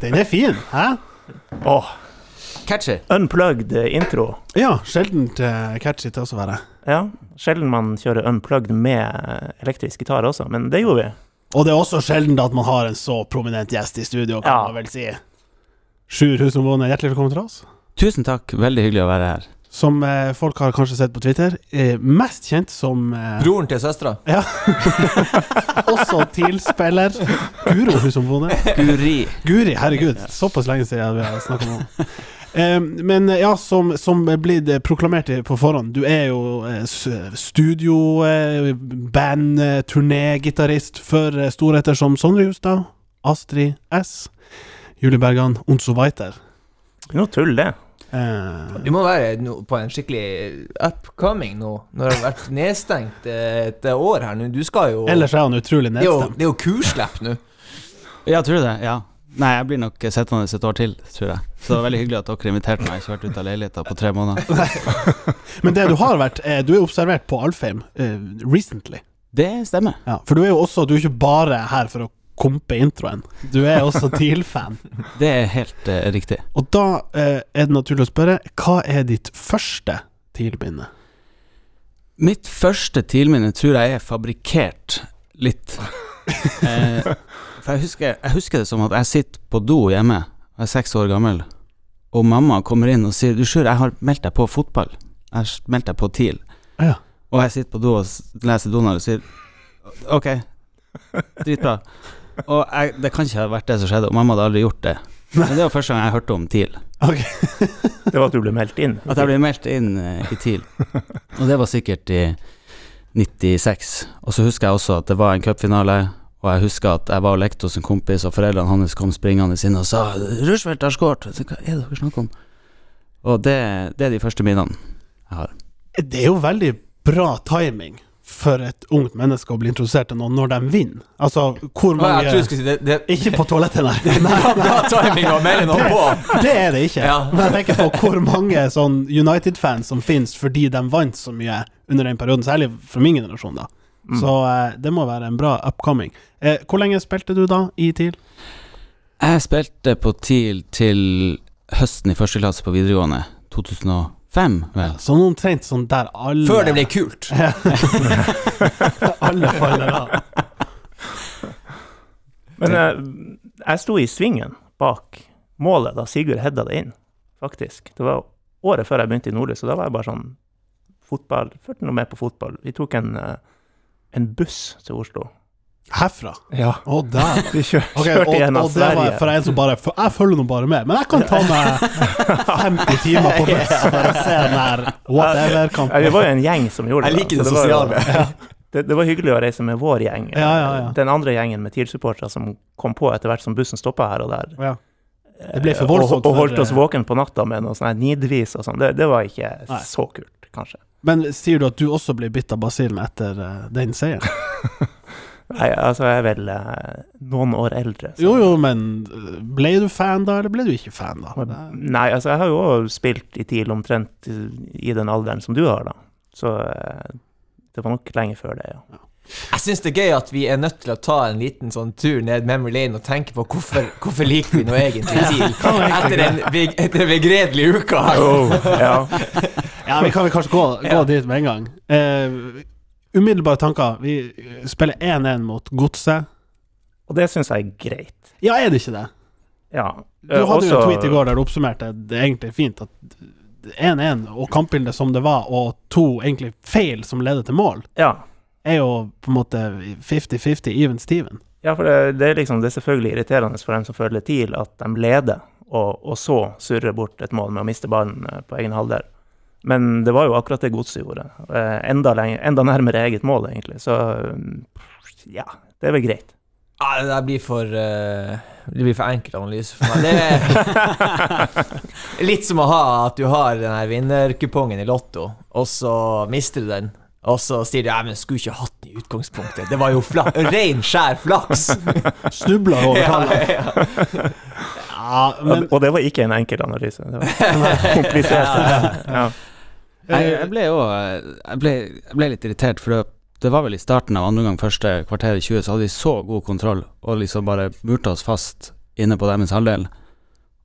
Den er fin, hæ? Åh, Catchy. unplugged intro. Ja, sjeldent eh, catchy til å være. Ja, sjelden man kjører unplugged med elektrisk gitar også, men det gjorde vi. Og det er også sjelden at man har en så prominent gjest i studio, kan Ja. man vel si. Sjur Husomvåne, hjertelig velkommen til oss. Tusen takk, veldig hyggelig å være her. Som eh, folk har kanskje sett på Twitter, eh, mest kjent som eh, Broren til søstera. Ja. også TIL-spiller. Guro Husomvåne. Guri. Guri, herregud. Såpass lenge siden vi har snakka om henne. Eh, men eh, ja, som, som er blitt eh, proklamert på forhånd, du er jo eh, studio, eh, band, turnégitarist for eh, storheter som Sondre Justad, Astrid S, Julie Bergan, Onzo Weiter. Noe tull, det. Eh, Du må være no, på en skikkelig upcoming nå, når det har vært nedstengt eh, et år her nå. Du skal jo ellers er han utrolig nedstemt. det er jo kurslipp nå. Ja, tror du det? Ja. Nei, jeg blir nok sittende et år til, tror jeg. Så det var veldig hyggelig at dere inviterte meg. Jeg har ikke vært ute av leiligheten på tre måneder. Men det du har vært, er, du er observert på Alfheim uh, recently. Det stemmer. Ja, for du er jo også Du er ikke bare her for å kompe introen. Du er også TIL-fan. Det er helt uh, riktig. Og da uh, er det naturlig å spørre, hva er ditt første TIL-minne? Mitt første TIL-minne tror jeg er fabrikkert litt. uh, for jeg husker, jeg husker det som at jeg sitter på do hjemme, jeg er seks år gammel, og mamma kommer inn og sier Du Sjur, jeg har meldt deg på fotball. Jeg har meldt deg på TIL. Ja. Og jeg sitter på do og leser Donald og sier Ok, dritbra. Og jeg, det kan ikke ha vært det som skjedde, og mamma hadde aldri gjort det. Men det var første gang jeg hørte om TIL. Okay. Det var at du ble meldt inn. At jeg ble meldt inn eh, i TIL. Og det var sikkert i 96. Og så husker jeg også at det var en cupfinale, og jeg husker at jeg var og lekte hos en kompis, og foreldrene hans kom springende inn og sa 'Rushfeldt har skåret'. Hva er det dere snakker om? Og det, det er de første minnene jeg har. Det er jo veldig bra timing for et ungt menneske å bli introdusert til noen når de vinner. Altså, hvor mange tror du skulle si det, det Ikke på toalettet, nei. På. Det er det ikke. Ja. Men jeg tenker på hvor mange sånn United-fans som finnes fordi de vant så mye under den perioden, særlig fra min generasjon, da. Mm. Så eh, det må være en bra upcoming. Eh, hvor lenge spilte du da i TIL? Jeg spilte på TIL til høsten i første klasse på videregående. 2005, vel. Sånn omtrent sånn der alle Før det ble kult. Alle faller av. Men jeg, jeg sto i svingen bak målet da Sigurd hedda det inn, faktisk. Det var året før jeg begynte i Nordlys, så da var jeg bare sånn fotball, Fulgte noe med på fotball. Vi tok en, eh, en buss til Oslo. Herfra? Ja. Å, der. Vi kjør, okay, kjørte og, gjennom og det var Sverige. for en som bare for Jeg følger nå bare med, men jeg kan ta meg 50 timer på buss for å se den her Ja, whatever-kampen. vi var jo en gjeng som gjorde det. Jeg liker det, det var jo- Det, det var hyggelig å reise med vår gjeng. Ja, ja, ja. Den andre gjengen med TIL-supportere som kom på etter hvert som bussen stoppa her og der. Ja. Det ble for voldsomt Og, og holdt oss våken på natta med noe sånn nidvis og sånn. Det, det var ikke Nei. så kult, kanskje. Men sier du at du også ble bitt av basillen etter uh, den seieren? Nei, altså, jeg er vel eh, noen år eldre. så- Jo, jo, men eh, ble du fan da, eller ble du ikke fan da? Nei, altså, jeg har jo også spilt i TIL omtrent i, i den alderen som du har, da. Så eh, det var nok lenge før det, ja. Jeg syns det er gøy at vi er nødt til å ta en liten sånn tur ned memory lane og tenke på hvorfor, hvorfor liker vi nå egentlig TIL etter en, etter en begredelig uke her. ja. Ja, vi kan vel kanskje gå, gå Ja. dit med en gang. Eh, umiddelbare tanker. Vi spiller 1-1 mot Godset. Og det syns jeg er greit. Ja, er det ikke det? Ja. Du hadde hadde jo en tweet i går der du oppsummerte det egentlig fint at 1-1 og kampbildet som det var, og to egentlig feil som leder til mål, Ja. er jo på en måte 50-50 even Steven. Ja, for det, det er liksom Det er selvfølgelig irriterende for dem som føler TIL, at de leder, og, og så surrer bort et mål med å miste ballen eh, på egen halvdel. Men det var jo akkurat det Godset gjorde. Eh, Enda, lenger, enda nærmere eget mål, egentlig. Så mm, ja, det er vel greit. Ja, det der blir for uh, Det blir for enkel analyse for meg. Det er litt som å ha at du har den her vinnerkupongen i Lotto, og så mister du den. Og så sier de ja, men skulle ikke hatt den i utgangspunktet. Det var jo fla ren, skjær flaks. Snubla over Ja, ja. Ja, men og, og det var ikke en enkel analyse. Det var komplisert. Ja. Jeg, jeg ble jo jeg ble, jeg ble litt irritert, for det, Det var vel i starten av andre gang, første kvarter i 20, så hadde vi så god kontroll, og liksom bare murte oss fast inne på deres halvdel.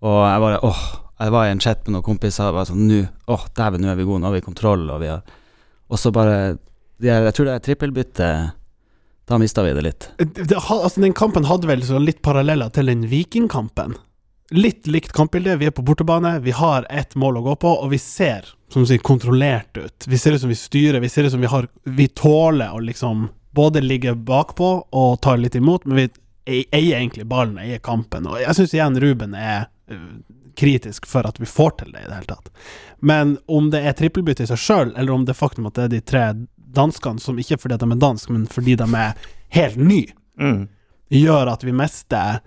Og jeg bare åh, jeg var i en chat med noen kompiser og bare sånn Nå, åh, dæven, nå er vi gode, nå har vi kontroll, og vi har Og så bare Jeg, Jeg tror det er trippelbytte Da mista vi det litt. Det, altså, den kampen hadde vel så litt paralleller til den vikingkampen. Litt likt kampbildet. Vi er på bortebane, vi har ett mål å gå på, og vi ser som du sier, kontrollert ut. Vi ser ut som vi styrer, vi ser ut som vi har Vi tåler å liksom både ligge bakpå og ta litt imot, men vi eier egentlig ballen, eier kampen. Og jeg syns igjen Ruben er øh, kritisk for at vi får til det i det hele tatt. Men om det er trippelbytte i seg sjøl, eller om det faktum at det er de tre danskene som ikke fordi de er dansk, men fordi de er helt nye, Mm. gjør at vi mister,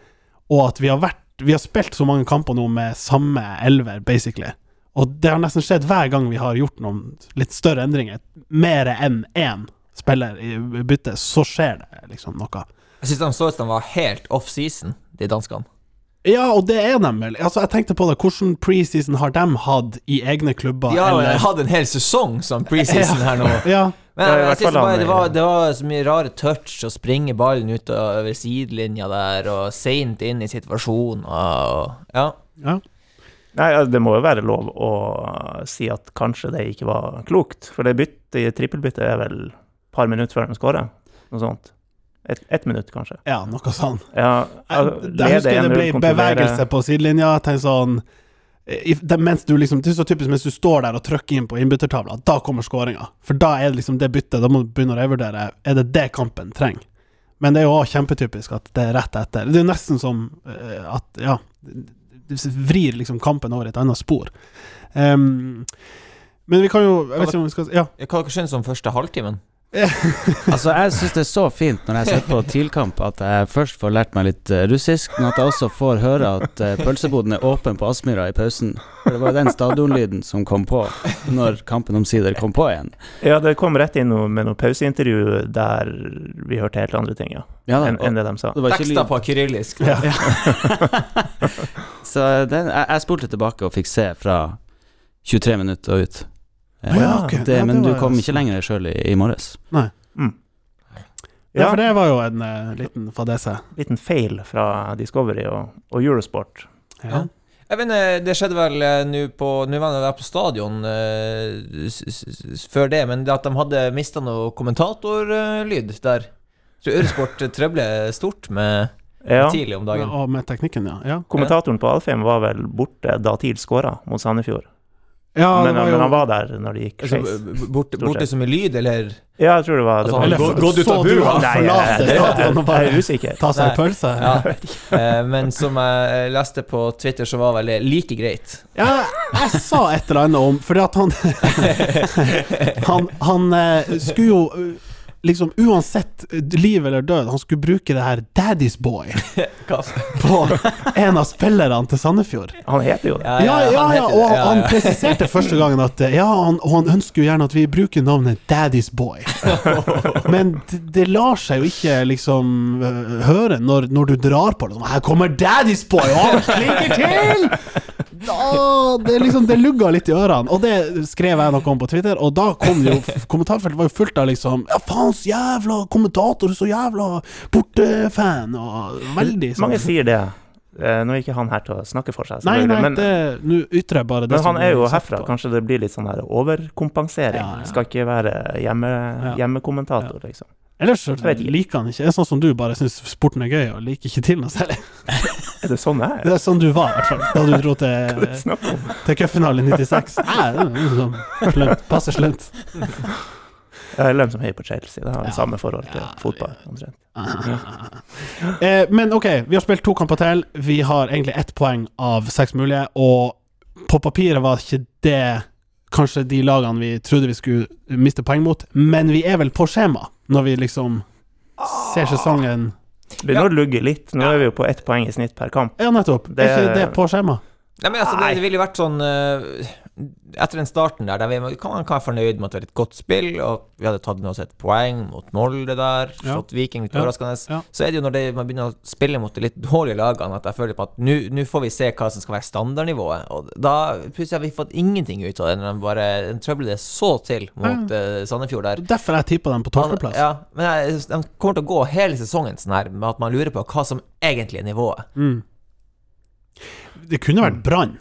og at vi har vært Vi har spilt så mange kamper nå med samme elver, basically. Og det har nesten skjedd hver gang vi har gjort noen litt større endringer. Mer enn én spiller i bytte, så skjer det liksom noe. Jeg syns de så ut som de var helt off-season, de danskene. Ja, og det er de vel. Altså, jeg tenkte på det, hvordan preseason har de hatt i egne klubber? De har eller hatt en hel sesong som preseason her nå. Ja, Men i jeg, synes bare det var, det var så mye rare touch å springe ballen utover sidelinja der, og seint inn i situasjonen og Ja. ja. Nei, det må jo være lov å si at kanskje det ikke var klokt. For det byttet, trippelbyttet er vel et par minutter før de skårer. Noe sånt. Et, minutt, kanskje. ja noe sånt. Ja, Jeg, jeg husker det 1-0, ble kontrollere. bevegelse på sidelinja. Tenk sånn i, det, mens du liksom, det er så typisk mens du står der og trykker inn på innbyttertavla, da kommer skåringa. For da er det liksom det byttet. Da må du begynne å revurdere Er det det kampen trenger. Men det er jo også kjempetypisk at det er rett etter. Det er nesten som eh, at Ja, du vrir liksom kampen over et annet spor. Um, men vi kan jo Jeg vet ikke om vi skal Ja. Hva synes om første halvtimen? Altså, jeg syns det er så fint når jeg sitter på TIL-kamp at jeg først får lært meg litt eh, russisk, men at jeg også får høre at uh, pølseboden er åpen på Aspmyra i pausen. For det var jo den stadionlyden som kom på når kampen omsider kom på igjen. Ja, det kom rett inn noe, med noe pauseintervju der vi hørte helt andre ting, ja. Ja, da, Enn enn det de sa. det Tekster på kyrillisk. Ja. Så den, jeg, jeg spolte tilbake og fikk se fra 23 minutter og ut. Eh, ja, okay. det, Ja, det men du kom ikke lenger sjøl i, i morges. Nei. Mm. Ja, Ja, for det var jo en uh, liten fadese. liten feil fra Discovery og, og Eurosport. Ja. Jeg vet, ikke, Det skjedde vel eh, nå på Nå var jeg på stadion s- før det, men det at de hadde mista noe kommentatorlyd der. Så Eurosport trøbler stort med Ja, tidlig om dagen. Og med teknikken, ja. ja. kommentatoren på Alfheim var vel borte da TIL skåra mot Sandefjord. Ja men, det var men han var der når det gikk skeis. Altså, borte, borte som i lyd, eller Ja, jeg tror det var, det Altså, var han Eller gå- gått ut av bua? Nei, forlate det- jeg bare er usikker. ta seg en pølse? Ja. Eh, Men som jeg leste på Twitter, så var vel det like greit. Ja, jeg sa et eller annet om Fordi at han Han, han eh, skulle jo eh, liksom uansett eh, liv eller død, han skulle bruke det her 'Daddy's Boy' på en av spillerne til Sandefjord. Han heter jo det. Ja, ja, ja, ja og. Han presiserte første gangen at eh, Ja, han, og han ønsker jo gjerne at vi bruker navnet 'Daddy's Boy'. Men det, det lar seg jo ikke liksom øh, høre når, når du drar på det. Sånn, Her kommer 'Daddy's Boy', og han klinker til! Det, liksom, det lugga litt i ørene. Og det skrev jeg noe om på Twitter, og da kom det jo Kommentarfeltet var jo fullt av liksom Ja, faen, så jævla kommentator, så jævla bortefan, og veldig sånn Mange sier det. Eh, Nå er ikke han her til å snakke for seg, Nei, nei, men, nå ytrer jeg bare det men han er jo herfra. på. Kanskje det blir litt sånn her overkompensering. Ja, ja. Skal ikke være hjemme, Ja. hjemmekommentator, liksom. Ellers så liker han ikke. Det er sånn som du bare syns sporten er gøy, og liker ikke til noe særlig. Er det sånn jeg er? Det er sånn du var, i hvert fall, da du dro det til, til cupfinalen i 96. Nei, det er noe sånn slunt. Passe slunt. Jeg er lønn som heier på Chelsea. Det har Ja. samme forhold til Ja, fotball. omtrent. Eh, men ok, vi har spilt to kamper til. Vi har egentlig ett poeng av seks mulige, og på papiret var ikke det kanskje de lagene vi trodde vi skulle miste poeng mot, men vi er vel på skjema når vi liksom ser sesongen Det ja. å lugge litt. Nå er vi jo på ett poeng i snitt per kamp. Ja, nettopp. Det- Er ikke det på skjema? Nei, men altså, det, Nei. det ville vært sånn eh, etter den starten der, der vi kan man være fornøyd med at det var et godt spill, og vi hadde tatt med oss et poeng mot Molde der, Ja. Viking litt overraskende, Ja. så er det jo når det, man begynner å spille mot de litt dårlige lagene, at jeg føler på at nå får vi se hva som skal være standardnivået. Og da plutselig har vi fått ingenting ut av det, når de bare trøbler det så til mot uh, Sandefjord der. Derfor jeg tippa dem på tolvteplass. Ja, men jeg, de kommer til å gå hele sesongen sånn her, med at man lurer på hva som egentlig er nivået. Mm. Det kunne vært Brann,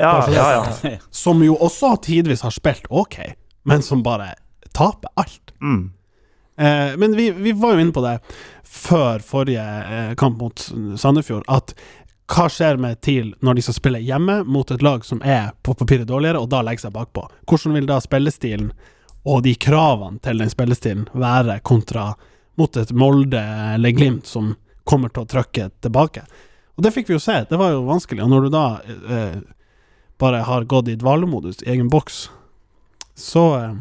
Ja, ja, ja. som jo også tidvis har spilt ok, men som bare taper alt. Mm. Eh, men vi, vi var jo inne på det før forrige eh, kamp mot Sandefjord, at hva skjer med TIL når de skal spille hjemme mot et lag som er på papiret dårligere, og da legger seg bakpå? Hvordan vil da spillestilen og de kravene til den spillestilen være kontra mot et Molde eller Glimt som kommer til å trykke tilbake? Og det fikk vi jo se, det var jo vanskelig. Og når du da eh, bare har gått i dvalemodus i egen boks, så eh,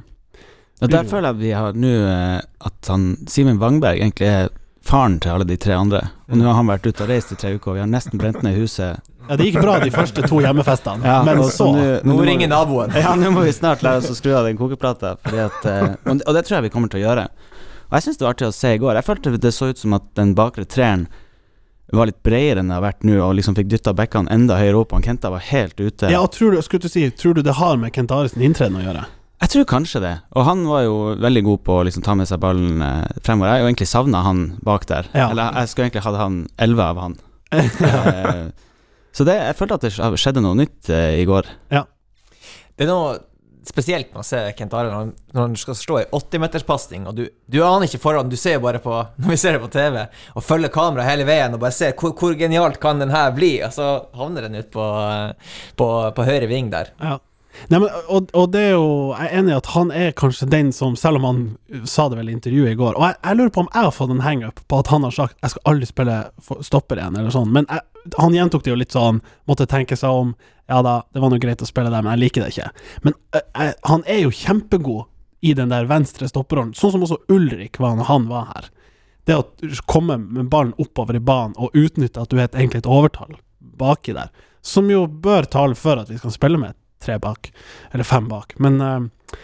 Og der føler jeg vi har nå eh, at han Simen Wangberg egentlig er faren til alle de tre andre. Og nå har han vært ute og reist i tre uker, og vi har nesten brent ned huset. Ja, det gikk bra de første to hjemmefestene, Ja, men så nå- ringer naboen. Ja, nå må vi snart lære oss å skru av den kokeplata, fordi at, eh, og, og det tror jeg vi kommer til å gjøre. Og jeg syns det var artig å se i går. Jeg følte det så ut som at den bakre treeren var litt bredere enn det har vært nå, og liksom fikk dytta bekkene enda høyere opp. Han Kenta var helt ute. Ja, og tror du, skulle du si, tror du det har med Kent Aresen inntreden å gjøre? Jeg tror kanskje det. Og han var jo veldig god på å liksom ta med seg ballen eh, fremover. Jeg har jo egentlig savna han bak der. Ja. Eller jeg skulle egentlig hatt han elleve av han. Eh, så det, jeg følte at det skjedde noe nytt eh, i går. Ja. Det er noe spesielt når man ser Kent Arild når han, skal slå ei 80-meterspasning, og du, du aner ikke forhånd, du ser bare på når vi ser det på TV, og følger kameraet hele veien og bare ser hvor, hvor genialt kan den her bli, og så havner den ut på, på, på høyre ving der. Ja. Nei, men, og, og det er jo Jeg er enig i at han er kanskje den som, selv om han sa det vel i intervjuet i går Og jeg, jeg lurer på om jeg har fått en hangup på at han har sagt 'jeg skal aldri spille stopper igjen', eller sånn. Men jeg, han gjentok det jo litt sånn, måtte tenke seg om. Ja da, det var nå greit å spille der, men jeg liker det ikke. Men eh, jeg, han er jo kjempegod i den der venstre stopperrollen, sånn som også Ulrik var når han var her. Det å komme med ballen oppover i banen og utnytte at du er egentlig et overtall baki der, som jo bør tale for at vi skal spille med tre bak, eller fem bak. Men uh,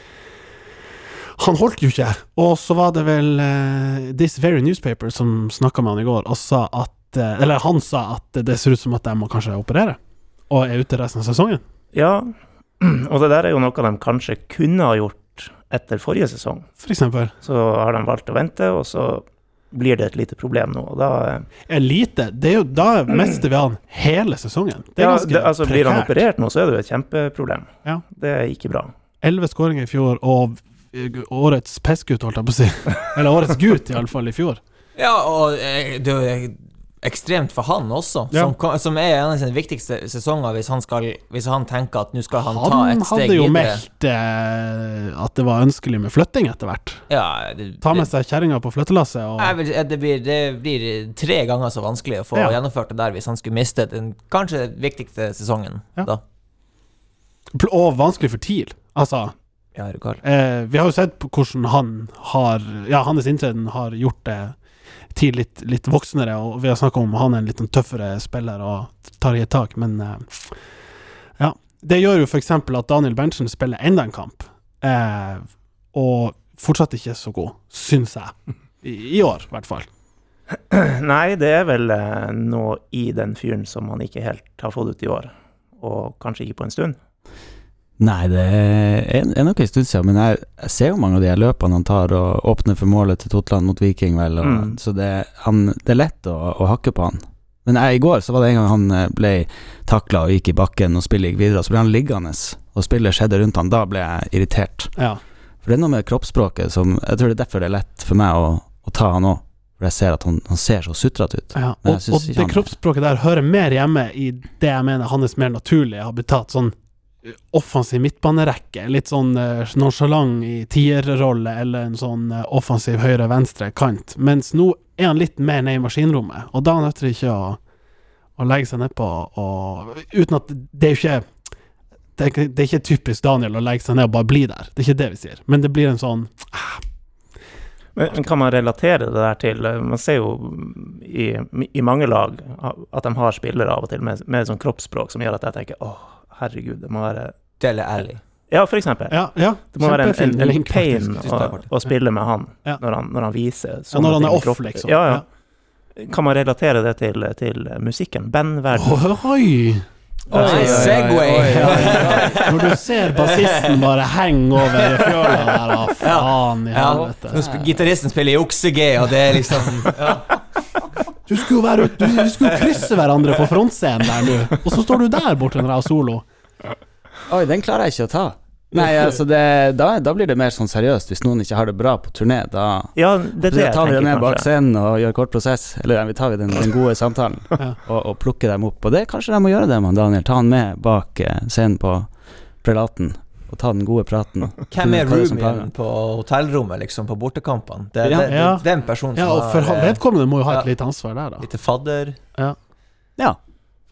han holdt jo ikke. Og så var det vel uh, This Very Newspaper som snakka med han i går, og sa at uh, Eller han sa at det ser ut som at de må kanskje operere, og er ute resten av sesongen. ja. Og det der er jo noe de kanskje kunne ha gjort etter forrige sesong. For eksempel. Så har de valgt å vente, og så blir det et lite problem nå. Og da eh, Er lite. Det er jo, da mister vi han hele sesongen. Det er ja, ganske det, altså, Blir han operert nå, så er det jo et kjempeproblem. Ja. Det er ikke bra. Elleve skåringer i fjor, og eh, årets pissgutt, holdt jeg på å si. Eller årets gutt, iallfall, i fjor. Ja, og eh, det ekstremt for han også, Ja. som, som er en av sine viktigste sesonger hvis han, skal, hvis han tenker at nå skal han, ta et steg Han hadde jo meldt eh, at det var ønskelig med flytting etter hvert. Ja, det, Ta med seg kjerringa på flyttelasset og vil, det, blir, det blir tre ganger så vanskelig å få Ja. gjennomført det der hvis han skulle miste den kanskje viktigste sesongen. Da. Og vanskelig for TIL. Altså, eh, vi har jo sett på hvordan han har Ja, hans inntreden har gjort det TIL litt, litt voksnere, og vi har snakka om han er en litt sånn tøffere spiller og tar i et tak, men eh, Ja. Det gjør jo f.eks. at Daniel Berntsen spiller enda en kamp, eh, og fortsatt ikke så god, syns jeg. I, I år, i hvert fall. Nei, det er vel eh, noe i den fyren som han ikke helt har fått ut i år. Og kanskje ikke på en stund. Nei, det er, nok en stund siden, men jeg, jeg ser jo mange av de løpene han tar, og åpner for målet til Totland mot Viking, vel, og, Mm. så det, han, det er lett å, å hakke på han. Men jeg, i går så var det en gang han eh, ble takla og gikk i bakken, og spillet gikk videre, så ble han liggende, og spillet skjedde rundt han. Da ble jeg irritert. Ja. For det er noe med kroppsspråket som Jeg tror det er derfor det er lett for meg å, å ta han òg. For jeg ser at han, han ser så sutrete ut. Ja, og, og det kroppsspråket der hører mer hjemme i det jeg mener hans mer naturlige habitat. Sånn offensiv midtbanerekke. Litt sånn uh, nonsjalant i tierrolle, eller en sånn uh, offensiv høyre-venstre kant. Mens nå er han litt mer nede i maskinrommet, og da nytter det ikke å, å legge seg nedpå og Uten at Det er ikke det er, ikke- det er ikke typisk Daniel å legge seg ned og bare bli der. Det er ikke det vi sier. Men det blir en sånn Men men kan man relatere det der til eh, Man ser jo i, i mange lag at de har spillere av og til med, med sånn kroppsspråk som gjør at jeg tenker åh, herregud, det må være Dele Alli. Ja, for eksempel. Ja, ja. Det må være en, en, en pain å, å spille med han Ja. når, han når han viser Ja, sånne når han ting er off, liksom. Ja, ja. Kan man relatere det til, til musikken? Bandverden? Oi! Oi, oi, oi, Segway! Når du ser bassisten bare henge over fjøla der, da faen i helvete. sp- gitaristen spiller i okse-G, og det er liksom ja. Du skulle jo være du, vi skulle jo krysse hverandre på frontscenen der nå, og så står du der borte når jeg har solo. Oi, den klarer jeg ikke å ta. Nei, altså det, da, da blir det mer sånn seriøst. Hvis noen ikke har det bra på turné, da Ja, det er det Da tar vi dem med ned bak scenen og gjør kort prosess. Eller vi tar vi den, den gode samtalen Ja. og, og plukker dem opp. Og det kanskje de må gjøre det, med Daniel. Ta han med bak eh, scenen på prelaten og ta den gode praten. Hvem er det roomien på hotellrommet, liksom, på bortekampene? Det, Ja. det, det, Ja. den personen Ja, som og for har eh, vedkommende må jo ha Ja. et lite ansvar der, da. lite fadder. Ja.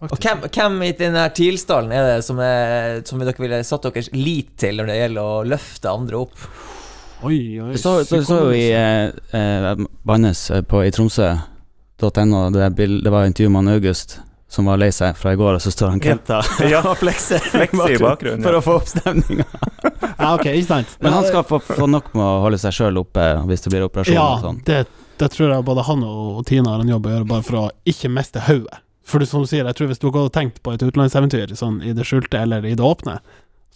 Og hvem, hvem i denne her TIL-stallen er det som, er, som dere ville satt deres lit til når det gjelder å løfte andre opp? Oi, oi. Det så, så, så jo i eh, eh, Bannes eh, på i Tromsø.no, det, er det var intervju med August som var lei seg fra i går, og så står han. Kenta Ja, og flekser Flekse i bakgrunnen. for Ja. å få opp stemninga. Ja, okay, ikke sant. Men han skal få, få nok med å holde seg sjøl oppe hvis det blir operasjon Ja, og sånn. det, det tror jeg både han og, og Tina har en jobb å gjøre, bare for å ikke miste hodet. For som du sier, jeg tror hvis du har tenkt på et utenlandseventyr sånn i det skjulte eller i det åpne,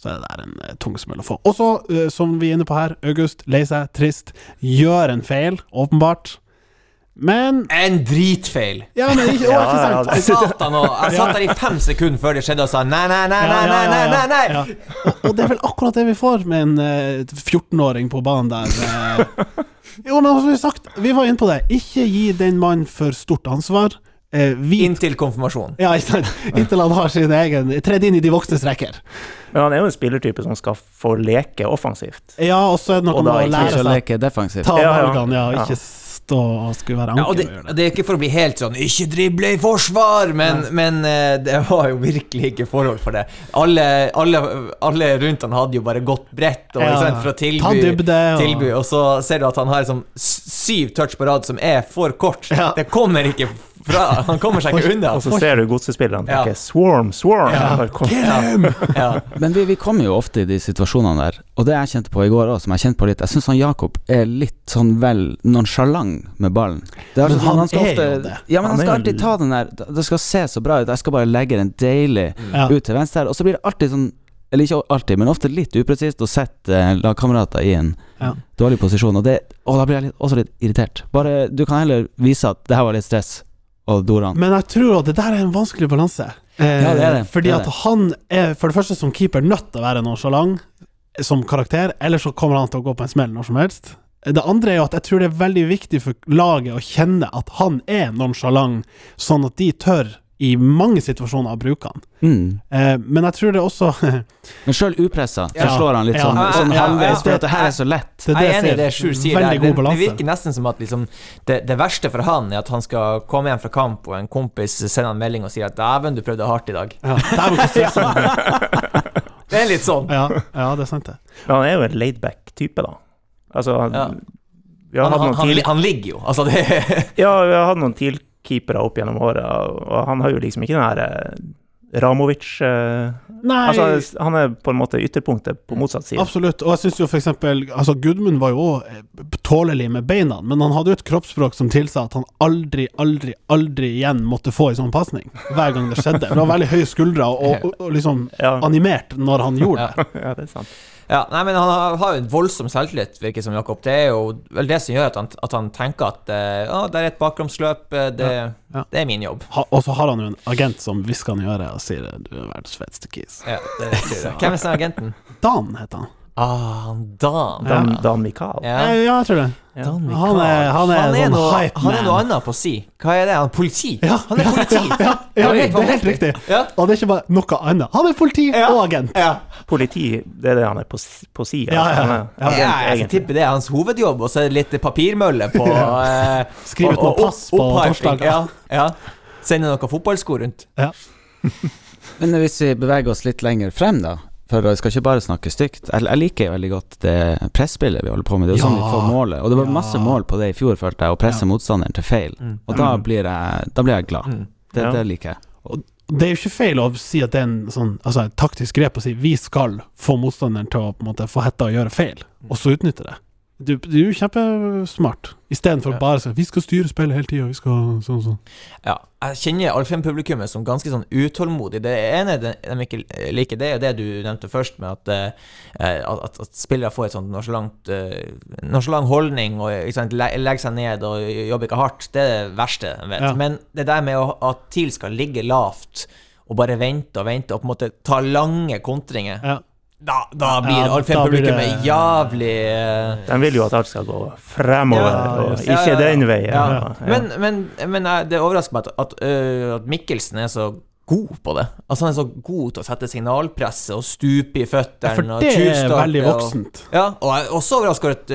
så er det der en eh, tung smell å få. Og så, eh, som vi er inne på her, August, lei seg, trist, gjør en feil, åpenbart. Men En dritfeil! Ja, men ikke, å, Ja, ikke sant? Jeg Satan nå, Jeg satt der i fem sekunder før det skjedde og sa nei, nei, nei, nei, nei, nei, nei, nei. Ja. Og, det er vel akkurat det vi får med en eh, 14-åring på banen der. eh. Jo, men som vi sagt, vi var inne på det. Ikke gi den mannen for stort ansvar. Eh, vit Inntil konfirmasjon. Ja, ikke sant. Inntil han har sin egen Tredd inn i de voksnes rekker. Men han er jo en spillertype som skal få leke offensivt. Ja, og så er det noe Og med da å ikke lære Ikke å leke defensivt. ta Ja, ja. valgene, ja, ikke og skulle være Ja, og anker. det, og gjøre det. det er ikke for å bli helt sånn 'ikke drible i forsvar', men, men eh, det var jo virkelig ikke forhold for det. Alle, alle, alle rundt han hadde jo bare gått bredt og, Ja, sant, for å tilby, dybde og tilby, og så ser du at han har liksom syv touch på rad som er for kort. Ja. Det kommer ikke fra Han kommer seg ikke unna. Og så ser du godsespillerne Ja. tenke 'swarm, swarm'. Ja. Men vi, vi kommer jo ofte i de situasjonene der, og det jeg kjente på i går òg, som jeg kjente på litt Jeg syns han Jakob er litt sånn vel nonsjalant med ballen. Det Men han, han skal er jo det. Ja, men Han han er skal alltid ta den der Det skal se så bra ut, jeg skal bare legge den deilig Ja. ut til venstre her, og så blir det alltid sånn eller ikke alltid, men ofte litt upresist å sette eh, lagkamerater i en Ja. dårlig posisjon. Og, det, og da blir jeg litt, også litt irritert. Bare, du kan heller vise at det her var litt stress, og Doran. Men jeg tror at det der er en vanskelig balanse. Eh, Ja, det er det. Fordi Det er at det. han er for det første som keeper nødt til å være nonsjalant som karakter, eller så kommer han til å gå på en smell når som helst. Det andre er jo at jeg tror det er veldig viktig for laget å kjenne at han er nonsjalant, sånn at de tør i mange situasjoner å bruke han. Mm. Eh, men jeg tror det også Men sjøl upressa, så Ja. slår han litt Ja. sånn, Ja, sånn ja, halvveis, for at det her er så lett. Det det Jeg er enig i det Sjur sier Det, det virker nesten som at liksom, det, det verste for han er at han skal komme hjem fra kamp, og en kompis sender en melding og sier at 'dæven, du prøvde hardt i dag'. Ja. Det er litt sånn. ja, ja, det er sant, det. Men han er jo en laidback-type, da. Altså, han, Ja. vi har Han, hatt han, noen han, han ligger jo. Altså, det Ja, vi har hatt noen TIL-keepere opp gjennom året, og han har jo liksom ikke den her eh, Ramovic eh, Altså, han er på en måte ytterpunktet på motsatt side. Absolutt, og jeg syns jo eksempel Altså, Gudmund var jo òg tålelig med beina, men han hadde jo et kroppsspråk som tilsa at han aldri, aldri, aldri igjen måtte få en sånn pasning. Hver gang det skjedde. Det var veldig høye skuldre og, og, og liksom Ja, animert når han gjorde det. ja, det er sant. Ja, nei, men han har, har jo en voldsom selvtillit, virker som Jakob. Det er jo vel det som gjør at han, at han tenker at eh, ja, det er et bakromsløp, eh, det, Ja, ja. det er min jobb. Ha, og så har han jo en agent som hvisker han i øret og sier du er verdens feteste kis. Ja, det tror. Hvem er den agenten? Dan heter han. Ah, Dan. Dan, Dan Mikael. Ja. Ja, ja jeg tror det. Ja. Dan Han er- han er han er sånn noe, hype han er noe annet på si. Hva er det? Han er politi? Ja, Han er politi! Ja, ja, det er helt riktig. Ja. Og det er ikke bare noe annet. Han er politi Ja. og agent. Ja. Politi, det er det han er på, på si? Ja, ja. Ja, agent, Ja, jeg tipper det er hans hovedjobb, og så er det litt papirmølle på eh, Skrive ut og- noe pass på torsdager. Ja, ja. Sende noen fotballsko rundt. Men hvis vi beveger oss litt lenger frem, da For jeg skal ikke bare snakke stygt. Jeg, jeg liker veldig godt det presspillet vi holder på med. Det er jo sånn vi får målet. Og det var Ja. masse mål på det i fjor, følte jeg, å presse Ja. motstanderen til feil. Mm. Og da blir jeg, da blir jeg glad. Mm. Det, Ja. det liker jeg. Og Det er jo ikke feil å si at det er en sånn, altså et taktisk grep å si vi skal få motstanderen til å på en måte få hetta og gjøre feil, og så utnytte det. Du, du er jo kjempesmart, istedenfor Ja. bare si vi skal styre spillet hele tida, vi skal sånn sånn. Ja, jeg kjenner Alfheim-publikummet som ganske sånn utålmodig. Det ene de, ikke liker, det er det du nevnte først, med at, eh, at, at, at spillere får et sånt nonchalant eh, nonchalant holdning og legger seg ned og jobber ikke hardt. Det er det verste jeg vet. Ja. Men det der med at TIL skal ligge lavt og bare vente og vente og på en måte ta lange kontringer, Ja. Da, da blir Ja, det- jævlig eh, De vil jo at alt skal gå fremover, Ja, og ikke Ja, ja, ja. den veien. Ja. Ja. Men, men, men eh, det overrasker meg at, at, øh, at Mikkelsen er så god på det. Altså Han er så god til å sette signalpresset og stupe i Ja, føttene. for og det er veldig veldig og- voksent. Ja, og jeg er også overraska over at,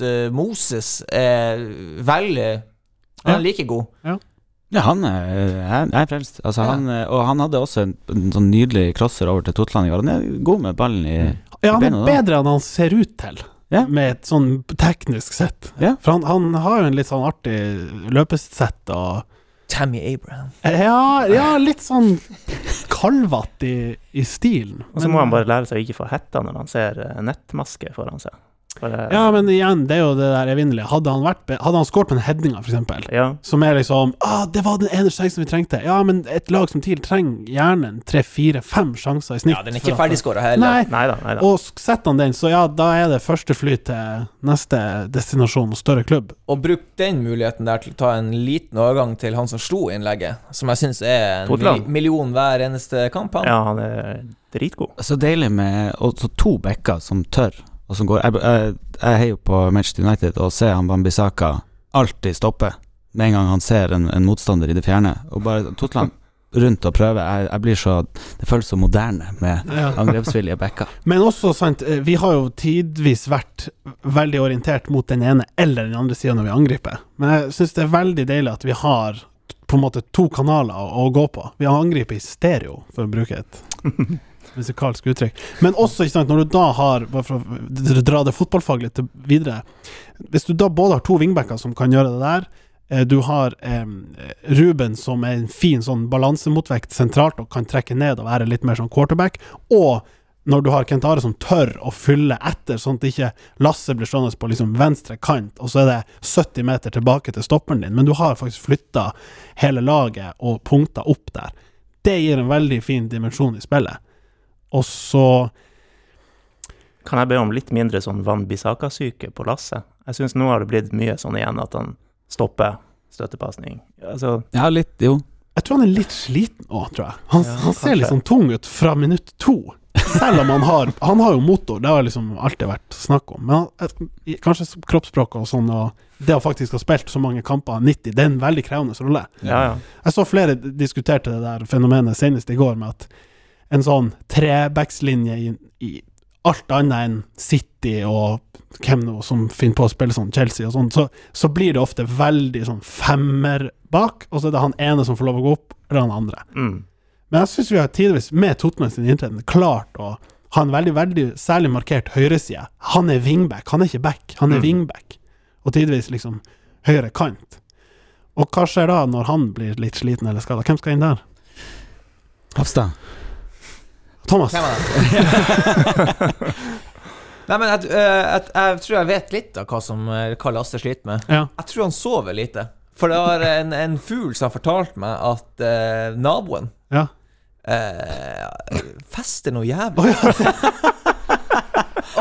at Moses er veldig Han Ja. er like god. Ja, han er, jeg er frelst. Altså, Ja. han, og han hadde også en, en sånn nydelig crosser over til Totland i går. Han er god med ballen i Ja, han er bedre enn han ser ut til, Ja. med et sånn teknisk sett. Ja. For han, han har jo en litt sånn artig løpesett og Tammy Abraham. Ja, ja litt sånn kalvete i, i stilen. Og så må han bare lære seg å ikke få hetta når han ser eh, nettmaske foran seg. Bare, Ja, men igjen, det er jo det der evinnelige. Hadde han, vært hadde han skåret på den headinga, eksempel, ja. som er liksom ah, 'Det var den ene sjansen vi trengte'. Ja, men et lag som TIL trenger gjerne en tre, fire, fem sjanser i snitt. Ja, den er ikke ferdigskåra heller. Nei, Neida, neida. og setter han den, så ja, da er det første fly til neste destinasjon og større klubb. Og bruk den muligheten der til å ta en liten overgang til han som slo innlegget, som jeg syns er en Totland. million hver eneste kamp. Han. Ja, han er dritgod. Så deilig med også to backer som tør, og som går Jeg, jeg, jeg heier på Manchester United og ser han Bambisaka alltid stoppe med en gang han ser en, en motstander i det fjerne. Og bare Totland rundt og prøve. Jeg, jeg blir så Det føles så moderne med Ja. angrepsvillige backer. Men også, sant, eh, vi har jo tidvis vært veldig orientert mot den ene eller den andre sida når vi angriper. Men jeg syns det er veldig deilig at vi har på en måte to kanaler å, gå på. Vi har angrepet i stereo, for å bruke et musikalsk uttrykk. Men også, sant, når du da har Bare for å dra det fotballfaglig til videre Hvis du da både har to wingbacker som kan gjøre det der, eh, du har eh, Ruben som er en fin sånn balansemotvekt sentralt og kan trekke ned og være litt mer sånn quarterback, og når du har Kent Are som tør å fylle etter, sånn at ikke Lasse blir stående på liksom venstre kant, og så er det 70 meter tilbake til stopperen din, men du har faktisk flytta hele laget og punkta opp der. Det gir en veldig fin dimensjon i spillet. Og så Kan jeg be om litt mindre sånn Van Bissaka-syke på Lasse? Jeg syns nå har det blitt mye sånn igjen at han stopper støttepasning. Altså, Ja, litt, jo. Jeg tror han er litt sliten òg, tror jeg. Han, Ja, han ser litt sånn tung ut fra minutt to. Selv om han har Han har jo motor, det har liksom alltid vært snakk om. Men han, kanskje kroppsspråket og sånn, og det å faktisk ha spilt så mange kamper, 90, det er en veldig krevende rolle. ja, ja. Jeg så flere diskuterte det der fenomenet senest i går, med at en sånn trebackslinje i, i alt annet enn City og hvem nå som finner på å spille sånn, Chelsea og sånn, så, så blir det ofte veldig sånn femmer bak, og så er det han ene som får lov å gå opp, eller han andre. Mm. Men jeg syns vi har tidvis, med Tottenham sin inntreden, klart å ha en veldig, veldig særlig markert høyreside. Han er wingback, han er ikke back, han er Mm. wingback. Og tidvis liksom høyre kant. Og hva skjer da når han blir litt sliten eller skada? Hvem skal inn der? Hafstad. Thomas. Nei, men jeg, øh, jeg, jeg tror jeg vet litt av hva, som, øh, hva Lasse sliter med. Ja. Jeg tror han sover lite. For det var en, en fugl som har fortalt meg at eh, naboen ja. eh, fester noe jævlig.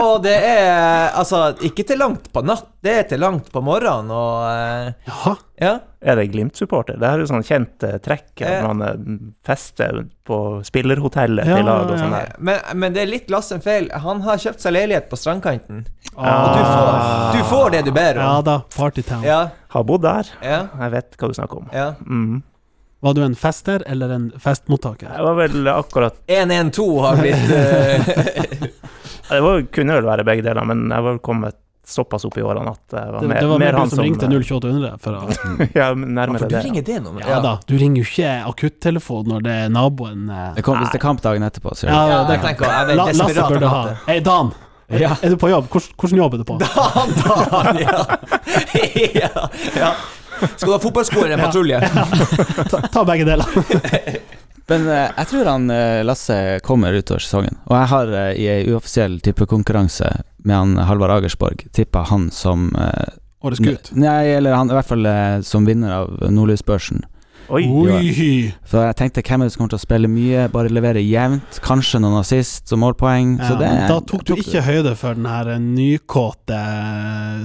og det er altså ikke til langt på natt, det er til langt på morgenen, og eh, Jaha. Ja. Er det Glimt-supporter? Det her er jo sånn kjent eh, trekk Eh. når man eh, fester på spillerhotellet Ja, til lag og ja, sånn ja. der. Men, men det er litt Lassen feil. Han har kjøpt seg leilighet på strandkanten. Ah. Og du får, du får det du ber Ja da, Partytown. Ja, Har bodd der. ja, Jeg vet hva du snakker om. ja. Mm. Var du en fester eller en festmottaker? Jeg var vel akkurat 112 har blitt Det var, kunne vel være begge deler, men jeg var kommet såpass opp i årene at jeg var Det, mer, det var mer mer han som ringte 02800 for å Ja, For nærmere du det. ringer det nummeret? Ja da, du ringer jo ikke akuttelefon når det er naboen eh, Det kom, hvis det er kamp dagen etterpå, så Ja, det. Ja, jeg ikke. jeg La, Lasse burde ha. Hei, Dan. Ja. Er du på jobb? Hvordan jobb er du på? Dan, Dan, ja. ja, ja. Skal du ha fotballsko eller en patrulje? Ta, ta begge deler. Men eh, jeg tror han eh, Lasse kommer utover sesongen. Og jeg har eh, i ei uoffisiell tippekonkurranse med han Halvard Agersborg tippa han som Årets gutt. Nei, eller han i hvert fall som vinner av Nordlysbørsen. Oi! Oi! Så jeg tenkte hvem er det som kommer til å spille mye, bare levere jevnt. Kanskje noen assist og målpoeng. Ja, så det, da tok du ikke høyde for den her nykåte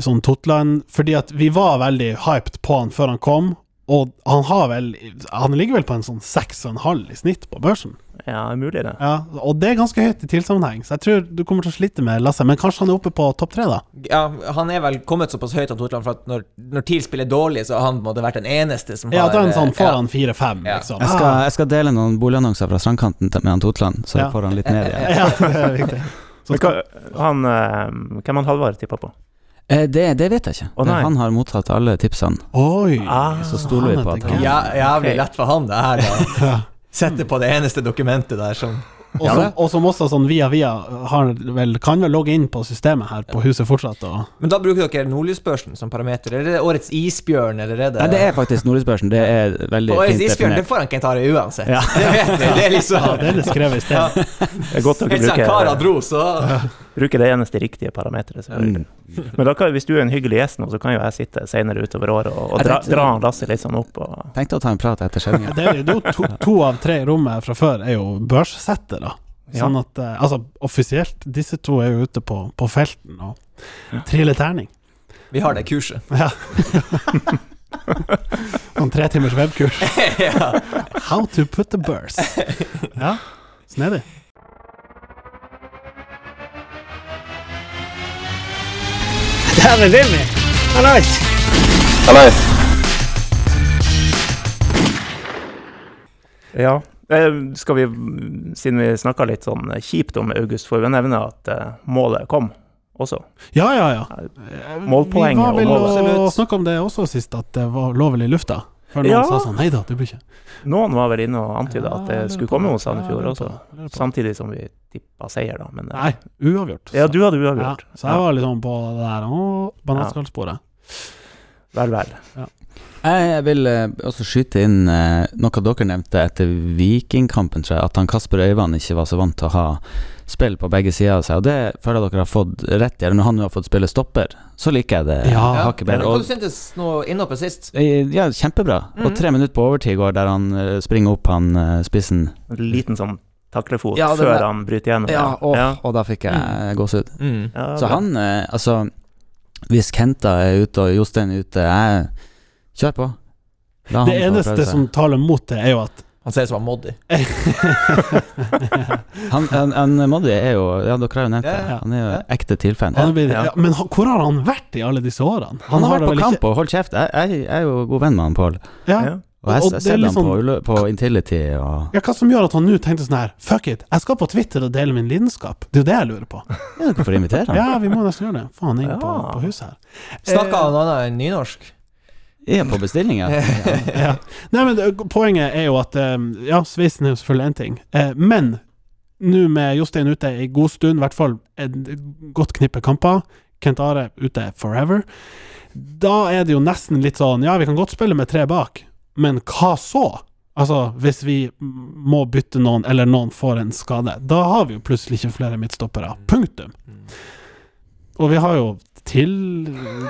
sånn Totland Fordi at vi var veldig hyped på han før han kom, og han har vel Han ligger vel på en sånn seks og en halv i snitt på børsen. Ja, det mulig det. Ja, og det er ganske høyt i tilsammenheng, så jeg tror du kommer til å slite med Lasse. Men kanskje han er oppe på topp tre, da? Ja, han er vel kommet såpass høyt av Totland, for at når, når TIL spiller dårlig, så har han måtte vært den eneste som Ja, har da er han sånn foran fire-fem, Ja. liksom. jeg, skal, jeg skal dele noen boligannonser fra strandkanten med han Totland, så Ja. får han litt ned igjen. Ja, det er riktig. Hva, han, eh, hvem han Halvard tippa på? Eh, det, det vet jeg ikke. Oh, han har mottatt alle tipsene. Oi! Ah, så stoler vi på at han- Ja, jævlig lett for han, det her. da Sette på det eneste dokumentet der som Og som- Og som også sånn via via har vel, kan vel logge inn på systemet her på huset fortsatt. Og, Men da bruker dere Nordlysbørsen som parameter, eller er det årets isbjørn, eller er det Nei, det er faktisk Nordlysbørsen. Det er veldig og årets fint isbjørn, det får han Kent Are uansett. Ja. Det vet vi. Det er liksom ja, det er det skrevet i sted. Det er godt dere siden Kara bruker, dro, så bruker det eneste riktige parameteret. selvfølgelig. Mm. Men da kan, hvis du er en hyggelig gjest nå, så kan jo jeg sitte senere utover året og, og dra, dra Lasse litt sånn opp. Og, Tenkte å ta en prat etter sendinga. To, to av tre i rommet fra før er jo børssettere. Ja. Sånn at eh, Altså, offisielt, disse to er jo ute på, på felten og triller terning. Vi har det kurset. Ja. Sånn tre timers webkurs. How to put the burst. Ja, snedig. Dæven, Vimmi. Hallais! ja. Eh, skal vi, siden vi snakka litt sånn kjipt om August, får vi nevne at eh, målet kom også. Ja, ja, ja. Eh, Målpoeng Vi var og vel og snakka om det også sist, at det var, vel i lufta. Før noen Ja. sa sånn Nei da, det blir ikke Noen var vel inne og antyda Ja, at det skulle komme hos Sandefjord også. Samtidig som vi tippa seier, da. Men eh, Nei, uavgjort. ja, du hadde Ja, uavgjort. så jeg var liksom på det der Å, bananskallsporet. Vel, vel. Jeg vil eh, også skyte inn eh, noe dere nevnte etter Vikingkampen, tror jeg, at han Kasper Øyvand ikke var så vant til å ha spill på begge sider av seg, og det føler jeg dere har fått rett i. Når han nå har fått spille stopper, så liker jeg det Ja. hakket Men bedre. Hva Og, syntes nå innhoppet sist? ja, kjempebra. Og Mhm. tre minutter på overtid går der han springer opp han spissen. En liten sånn taklefot Ja, det før han bryter gjennom. Ja, og, ja. og da fikk jeg Mm. gåsehud. Mm. Ja, Så bra. han, eh, altså Hvis Kenta er ute og Jostein er ute, jeg kjør på. La Det han eneste som taler mot det, er jo at Han ser ut som han Moddi. Han, han, han Moddi er jo Ja, dere har jo nevnt det. Han er jo Ja. ekte tilfan. han har Ja. ja, Men han, hvor har han vært i alle disse årene? Han har det vært på kamp ikke- og holdt kjeft. Jeg, jeg, jeg er jo god venn med han Pål. Ja. Og jeg Og sett litt han på, på Intility og ja, hva som gjør at han nå tenkte sånn her Fuck it, jeg skal på Twitter og dele min lidenskap. Det er jo det jeg lurer på. Ja, hvorfor invitere han? Ja, vi må nesten gjøre det. Faen, inn på, Ja. på huset her. Snakka Eh, han annet enn nynorsk? Ja, på bestilling, ja. ja. Nei, men poenget er jo at Ja, sveisen er jo selvfølgelig én ting, eh, men nå med Jostein ute i god stund, i hvert fall et godt knippe kamper, Kent Are ute forever, da er det jo nesten litt sånn Ja, vi kan godt spille med tre bak, men hva så? Altså, hvis vi må bytte noen, eller noen får en skade, da har vi jo plutselig ikke flere midtstoppere. Punktum. Og vi har jo til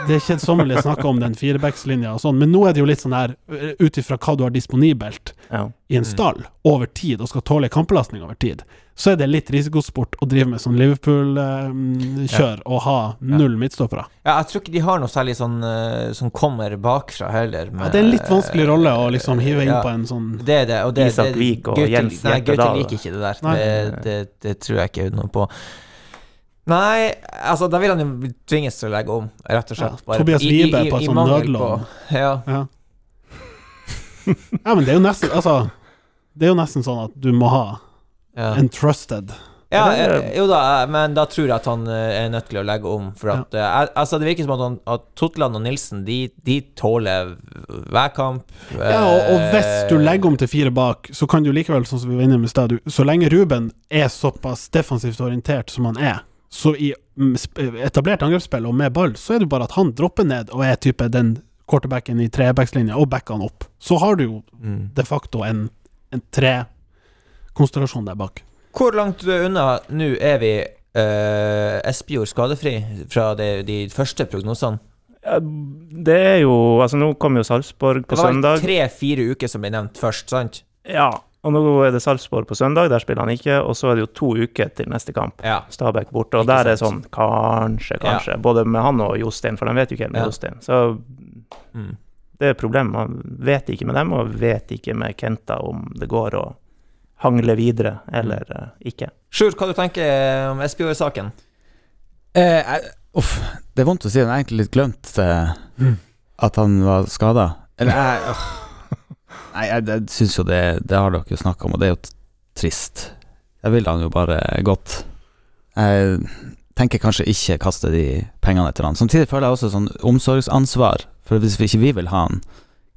det kjedsommelige snakka om den firebackslinja og sånn, men nå er det jo litt sånn her, ut ifra hva du har disponibelt Ja. i en stall over tid, og skal tåle kampbelastning over tid, så er det litt risikosport å drive med sånn Liverpool-kjør og ha null midtstoppere. Ja, jeg tror ikke de har noe særlig sånn eh, som kommer bakfra heller. Ja, det er en litt vanskelig rolle å liksom hive inn Ja. på en sånn Det er det, og det, Isak det Vik og Jens Nei, Gaute liker ikke det der. Det, det, det tror jeg ikke noe på. Nei, altså da vil han jo tvinges til å legge om, rett og slett. Ja, Tobias Wibe på sånn mangel nødlån. Ja. Ja. ja, men det er jo nesten Altså, det er jo nesten sånn at du må ha ja. en trusted Ja, eh, jo da, eh, men da tror jeg at han eh, er nødt til å legge om. For at ja. al- Altså, det virker som at, han, at Totland og Nilsen, de, de tåler hver kamp. Ja, og, og hvis du legger om til fire bak, så kan du likevel, sånn som vi var inne med i stad, så lenge Ruben er såpass defensivt orientert som han er, så i mm, etablert angrepsspill og med ball, så er det bare at han dropper ned og er type den quarterbacken i trebackslinja og backer han opp. Så har du jo mm. de facto en, en tre konstellasjon der bak. Hvor langt unna nå er vi uh, Espejord skadefri fra det, de første prognosene? Ja, det er jo Altså, nå kommer jo Sarpsborg på søndag. Det var tre-fire uker som ble nevnt først, sant? Ja, og nå er det Sarpsborg på søndag, der spiller han ikke. Og så er det jo to uker til neste kamp. Ja. Stabæk borte. Og Ikke der er det sånn kanskje, kanskje, kanskje. Både med han og Jostein, for de vet jo ikke helt med Ja. Jostein. Så Mm. det er et problem. Man vet ikke med dem, og vet ikke med Kenta om det går å hangle videre eller uh, ikke. Sjur, hva du tenker om Espejord-saken? Eh, uff, det er vondt å si. Jeg har egentlig litt glemt eh, at han var skada. Eller jeg. Nei, jeg, jeg syns jo det Det har dere jo snakka om, og det er jo trist. Jeg vil han jo bare godt. Jeg tenker kanskje ikke kaste de pengene etter han. Samtidig føler jeg også sånn omsorgsansvar. For hvis vi ikke vi vil ha han,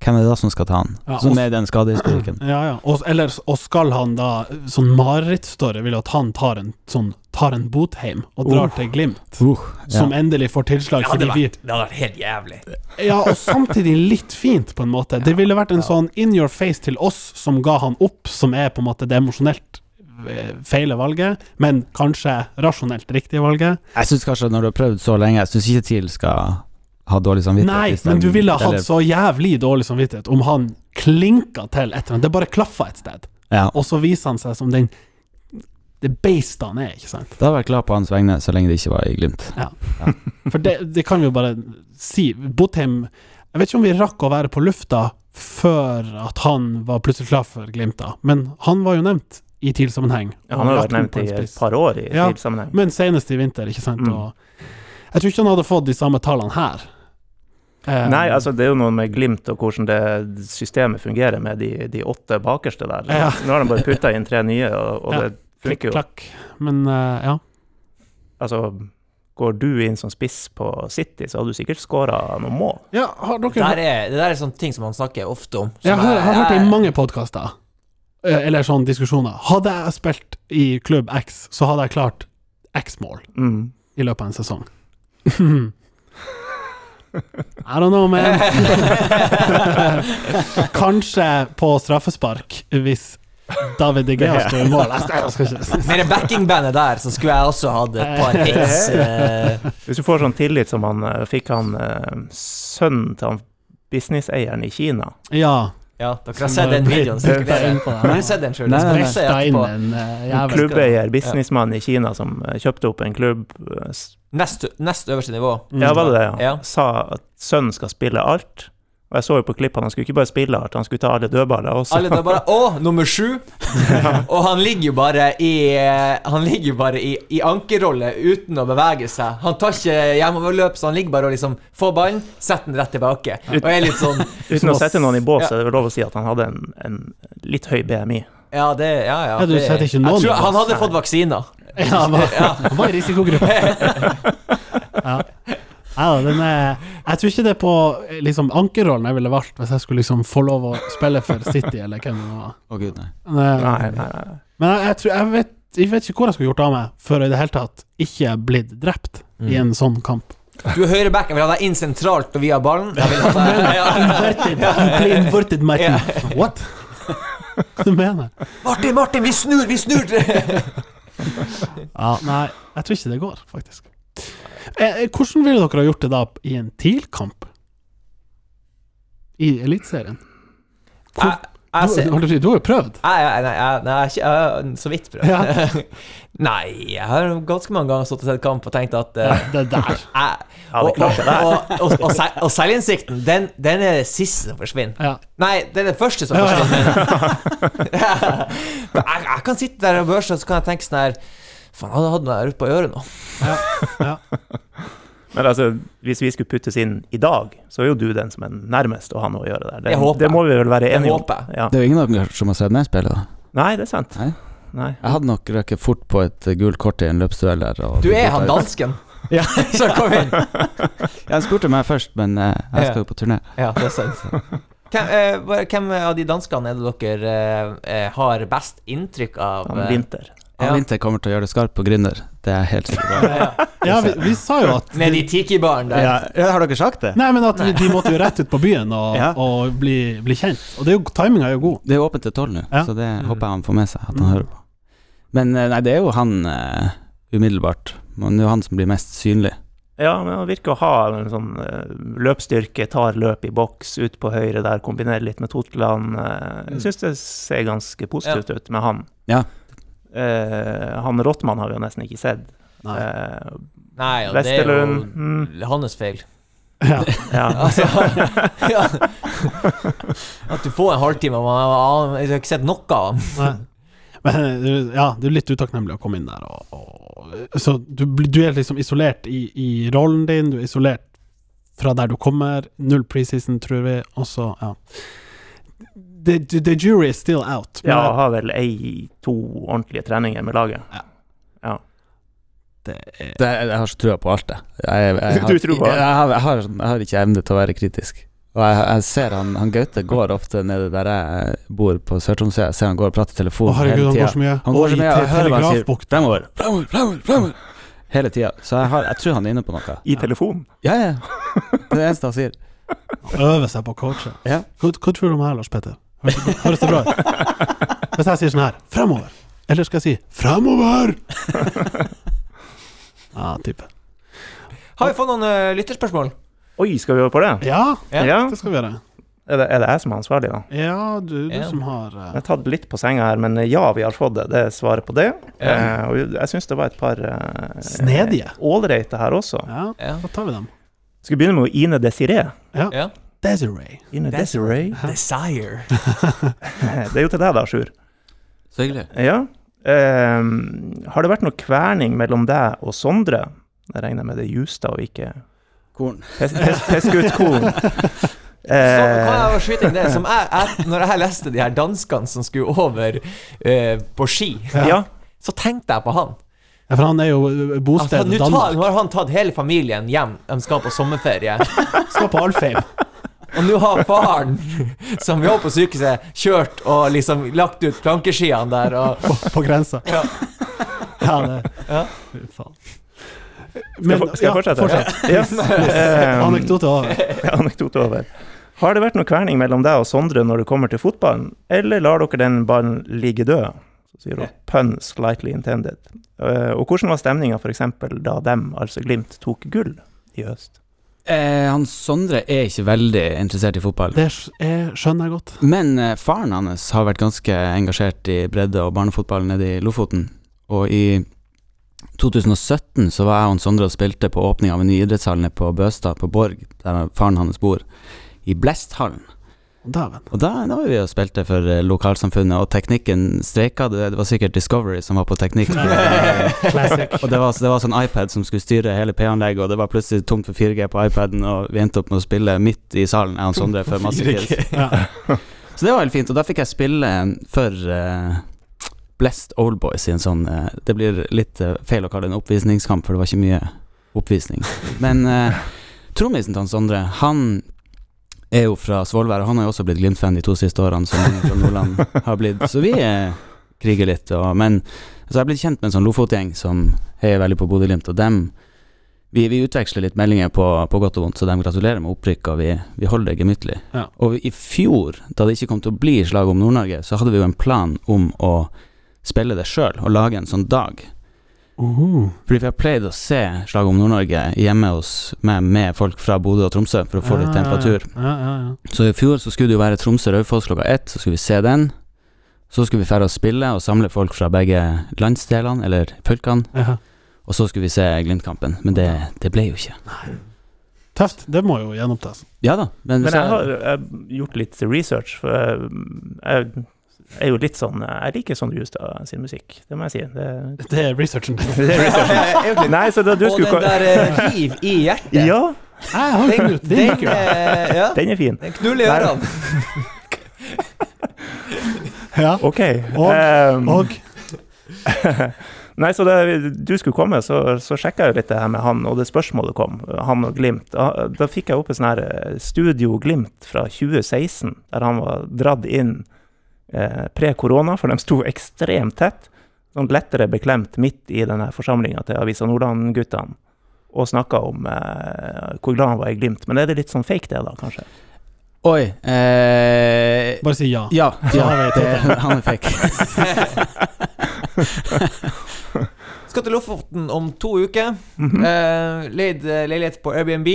hvem er det da som skal ta han? Ja, som er den skadehistorikken. Ja, ja. Og, eller, og skal han da Sånn marerittstory vil at han tar en sånn Tar en Botheim og drar uh, til Glimt, Uh, ja. som endelig får tilslag Det hadde, vært, det hadde vært helt jævlig. Ja, og samtidig litt fint, på en måte. Det ville vært en sånn in your face til oss som ga han opp, som er på en måte det emosjonelt eh, feile valget, men kanskje rasjonelt riktige valget. Jeg syns kanskje når du har prøvd så lenge, jeg syns ikke TIL skal ha dårlig samvittighet. Nei, de- men du ville ha eller- hatt så jævlig dårlig samvittighet om han klinka til et eller annet. Det bare klaffa et sted, ja. og så viser han seg som den det beistet han er, ikke sant? Da hadde jeg vært glad på hans vegne, så lenge det ikke var i Glimt. Ja For det, det kan vi jo bare si. Botheim Jeg vet ikke om vi rakk å være på lufta før at han var plutselig klar for Glimt, da. Men han var jo nevnt i TIL-sammenheng. Ja, han har vært nevnt i et par år i Ja, TIL-sammenheng. Men senest i vinter, ikke sant. Mm. Og jeg tror ikke han hadde fått de samme tallene her. Eh, Nei, altså det er jo noe med Glimt og hvordan det systemet fungerer med de, de åtte bakerste der. Ja. Nå har de bare putta inn tre nye, og, og Ja. det funker jo. Klikk-klakk. Men uh, ja. Altså, går du inn som spiss på City, så hadde du sikkert skåra noen mål. ja har Det dere der er, det der er sånne ting som man snakker ofte om. som Jeg har, er- har hørt det i mange podkaster, eller sånne diskusjoner. Hadde jeg spilt i klubb X, så hadde jeg klart X mål Mm. i løpet av en sesong. I don't know, man. Kanskje på straffespark, hvis David De Gea står i mål. Med det backingbandet der, så skulle jeg også hatt et par hits. eh, Hvis du får sånn tillit som han eh, fikk han eh, sønnen til han businesseieren i Kina Ja. Ja, dere har sett den videoen. sikkert jeg dere. Har sett den sjøl? Klubbeier, businessmann i Kina som eh, kjøpte opp en klubb eh, Nest, nest øverste nivå. Mm. Ja, var det det, ja? Ja. Sa at sønnen skal spille alt. Og jeg så jo på klippene, han skulle ikke bare spille alt, han skulle ta alle dødballer også. Alle dødballer, Å, nummer sju! Og han ligger jo bare i Han ligger jo bare i, i ankerrolle uten å bevege seg. Han tar ikke hjemoverløp, så han ligger bare og liksom får ballen, setter den rett tilbake. Og er litt sånn Uten å sette noen i bås, Ja. er det vel lov å si at han hadde en, en litt høy BMI. Ja, det Ja, ja. Ja, du det, setter ikke jeg noen i tror Han hadde fått vaksiner. Ja, han var, han var i risikogruppe. Ja. Ja, den er, jeg tror ikke det er på liksom, ankerrollen jeg ville valgt hvis jeg skulle liksom få lov å spille for City eller hvem det var. Å gud, nei. Eh, Nei, nei, nei. Men jeg, jeg, tror, jeg, vet, jeg vet ikke hvor jeg skulle gjort av meg for i det hele tatt ikke blitt drept i en sånn kamp. Du er høyreback. Jeg vil ha deg inn sentralt og via ballen. Jeg vil ha deg, ja. Inverted, play inverted, Martin. What? Hva du mener Martin, Martin, vi snur, vi snur! Ja, nei, jeg tror ikke det går, faktisk. Eh, eh, hvordan ville dere ha gjort det da i en TIL-kamp? I Eliteserien? Hvor- Jeg, jeg, Du, har du, du har jo prøvd. Nei, nei, nei, jeg, har ikke- så vidt prøvd. Ja. nei, jeg har ganske mange ganger stått og sett kamp og tenkt at uh, Det der. jeg, og, og, og, og, og, og selvinnsikten, den, den er det siste som forsvinner. Ja. Nei, det er det første som Ja, ja. forsvinner. Jeg, jeg kan sitte der og børse, og så kan jeg tenke sånn her Faen, hadde jeg hatt noe der oppe å øret nå. ja. Men altså, hvis vi skulle puttes inn i dag, så er jo du den som er nærmest å ha noe å gjøre der. Det, Det håper det må vi vel være enige om. Ja. Det er jo ingen av dere som har sett meg spille, da. Nei, det er sant. Nei. Nei. Jeg hadde nok røket fort på et eh, gult kort i en løpsduell der. og- Du er han dansken. Ja. Så kom inn. Jeg Han spurte meg først, men eh, jeg skal jo på turné. Ja, det er sant. Hvem, eh, hvem av de danskene er det dere eh, eh, har best inntrykk av? Han eh? Ja. Han Winter kommer til å gjøre det skarpt på Gründer. Det er jeg helt sikker på. Ja. ja, vi, vi sa jo at Med de tiki-baren der. Ja, har dere sagt det? Nei, men at de måtte jo rett ut på byen og, Ja. og bli, bli kjent. Og det er jo, timinga er jo god. Det er jo åpent til tolv nå, Ja. så det håper jeg han får med seg. At han hører på. Men eh, nei, det er jo han uh, umiddelbart. Men det er jo han som blir mest synlig. Ja, men han virker å ha en sånn eh, løpsstyrke, tar løp i boks ut på høyre der, kombinerer litt med Totland. Jeg syns det ser ganske positivt ut med han. Ja. Eh, han Rottmann har vi jo nesten ikke sett. Nei. uh, Nei, og det er jo mm. hans feil. Ja. ja. Altså, ja. At du får en halvtime, og man har ikke sett noe av ham. Men eh, ja, det er litt utakknemlig å komme inn der. Og, og, så du, du er liksom isolert i, i rollen din, du er isolert fra der du kommer. Null preseason, tror vi. Og så, ja. The, the, the jury is still out. Ja, jeg har vel ei, to ordentlige treninger med laget. det er Det, jeg har så trua på alt, jeg. jeg, jeg, jeg, Du tror på alt? Jeg, har, har, har ikke evne til å være kritisk. Og jeg, jeg ser han, han Gaute går ofte nede der jeg bor på Sør-Tromsø. Jeg ser han går og prater i Å, telefon herregud, hele han går så mye. Han går så mye, og jeg hører hva han sier. Fremover, fremover, fremover, fremover. Hele tida. Så jeg, har, jeg tror han er inne på noe. I telefon. Ja, ja. Det er det eneste han sier. Øver seg på å coache. Ja. Hva, hva tror du om her, Lars Petter? Høres det, bra ut? Hvis jeg sier sånn her Fremover. Eller skal jeg si Fremover? ja, type. Har vi fått noen uh, lytterspørsmål? Oi, skal vi over på det? Ja, Ja. det skal vi gjøre. Er det, er det jeg som er ansvarlig, da? Ja, du, du Ja. som har uh... Jeg har tatt litt på senga her, men ja, vi har fått det. Det er svaret på det. Ja. Eh, og jeg syns det var et par uh, Snedige. ålreite her også. Ja, Ja. da tar vi dem. Skal vi begynne med Ine Desiree? ja. Desiree. Ine Desiree. Desiree. Desire. Det er jo til deg, da, Sjur. Så hyggelig. Ja. Um, har det vært noe kverning mellom deg og Sondre? Jeg regner med det er Justad og ikke Korn. pes- pes- Peskeutkorn. Så kan Eh, jo skyte det som jeg, jeg, Når jeg leste de her danskene som skulle over uh, på ski, ja. så tenkte jeg på han. Ja, for han er jo bostedet Altså, Danmark. nå har han tatt hele familien hjem. De skal på sommerferie. Skal på Alfheim. Og nå har faren, som jobber på sykehuset, kjørt og liksom lagt ut plankeskiene der. Og, På, på grensa. Ja. Ja, det Ja. Faen. Men, Skal, jeg skal jeg fortsette? Yes. Ehm, Anekdote over. Anekdote over. Har det vært noe kverning mellom deg og Sondre når det kommer til fotballen, eller lar dere den ballen ligge død? Så sier hun pun slightly intended. Eh, og hvordan var stemninga f.eks. da dem, altså Glimt, tok gull i høst? Eh, han Sondre er ikke veldig interessert i fotball. Det er- skjønner jeg godt. Men eh, faren hans har vært ganske engasjert i bredde- og barnefotball nede i Lofoten. Og i 2017 så var jeg og Sondre og spilte på åpning av en ny idrettshall nede på Bøstad, på Borg, der faren hans bor, i Blesthallen. Dæven. Og da, da var vi og spilte for eh, lokalsamfunnet, og teknikken streika. Det, det var sikkert Discovery som var på teknikk. Og det var, det var sånn iPad som skulle styre hele P-anlegget, og det var plutselig tomt for 4G på iPaden, og vi endte opp med å spille midt i salen, jeg og Sondre, for masse kids. Ja. Så det var veldig fint, og da fikk jeg spille for uh, Old Boys i en sånn uh, Det blir litt uh, feil å kalle det en oppvisningskamp, for det var ikke mye oppvisning. Men uh, trommisen til Sondre, han er jo fra Svolvær, og han har jo også blitt Glimt-fan de to siste årene, som mange fra Nordland har blitt. Så vi eh, kriger litt. Og, men så har jeg blitt kjent med en sånn Lofotgjeng som heier veldig på Bodø-Glimt, og dem vi, vi utveksler litt meldinger på, på godt og vondt, så de gratulerer med opprykk, og vi, vi holder det gemyttlig. Ja. Og i fjor, da det ikke kom til å bli slag om Nord-Norge, så hadde vi jo en plan om å spille det sjøl, og lage en sånn dag. Uh, Fordi vi har pleid å se slag om Nord-Norge hjemme hos meg med folk fra Bodø og Tromsø, for å få litt temperatur. Ja, ja, ja. Så i fjor så skulle det jo være Tromsø-Raufoss klokka ett, så skulle vi se den. Så skulle vi dra og spille og samle folk fra begge landsdelene, eller fylkene. ja. Og så skulle vi se Glimt-kampen, men det, det ble jo ikke. Tøft. Det må jo gjenopptas. Ja da, men, Men jeg har jeg har gjort litt research, for jeg, jeg er jo litt sånn Jeg liker sånn Justad sin musikk, det må jeg si. Det, Det er researchen det er researchen. Nei, så da du Og skulle den der eh, riv i hjertet. Ja, Jeg har ut den, er, eh, ja, den er fin. den knuller i ørene. Ja. OK. Og- um, Og Nei, så da du skulle komme, så, så sjekka jeg jo litt det her med han, og det spørsmålet kom, han og Glimt. Da, da fikk jeg opp et sånn her eh, Studio Glimt fra 2016, der han var dratt inn eh, pre-korona, for de sto ekstremt tett. Sånn lettere beklemt midt i denne forsamlinga til Avisa Nordland-guttene. Og snakka om eh, hvor glad han var i Glimt. Men er det litt sånn fake, det, da, kanskje? Oi eh, Bare si ja. Ja, ja det, han er fake. Skal til Lofoten om to uker. Mhm. Eh, leid eh, leilighet på Airbnb.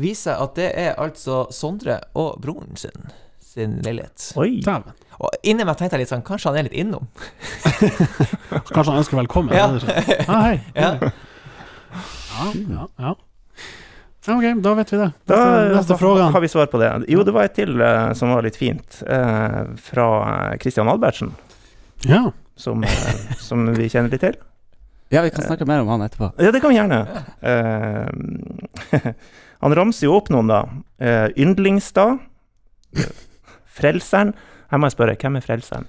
Viser at det er altså Sondre og broren sin sin leilighet. Oi. Dæven. Og inni meg tenkte jeg litt sånn Kanskje han er litt innom? Kanskje han ønsker velkommen? Ja. sånn. Ah, hei. Ja. Ja, ja, ja. Ja, Ok, da vet vi det. Da Neste, neste har vi svar på det. Jo, det var et til uh, som var litt fint, uh, fra Christian Albertsen, Ja. som, uh, som vi kjenner litt til. Ja, vi kan snakke mer om han etterpå. Ja, det kan vi gjerne. Han ramser jo opp noen, da. Eh, Yndlingstad. Frelseren. Her må jeg spørre, hvem er Frelseren?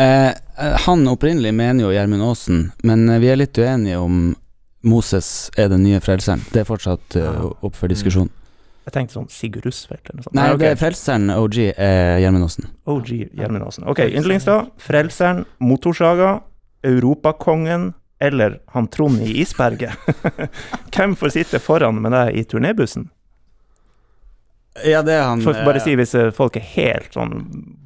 Eh, eh, han opprinnelig mener jo Gjermund Aasen, men eh, vi er litt uenige om Moses er den nye frelseren. Det er fortsatt uh, opp for diskusjon. Jeg tenkte sånn Sigurd Rusfeldt eller noe sånt. Nei, ok. det er frelseren OG er Gjermund Aasen. OG Gjermund Aasen. Ok, Yndlingstad, Frelseren, Motorsaga, Europakongen eller han Trond i isberget. Hvem får sitte foran med deg i turnébussen? Ja, det er han For å bare eh, si hvis eh, folk er helt sånn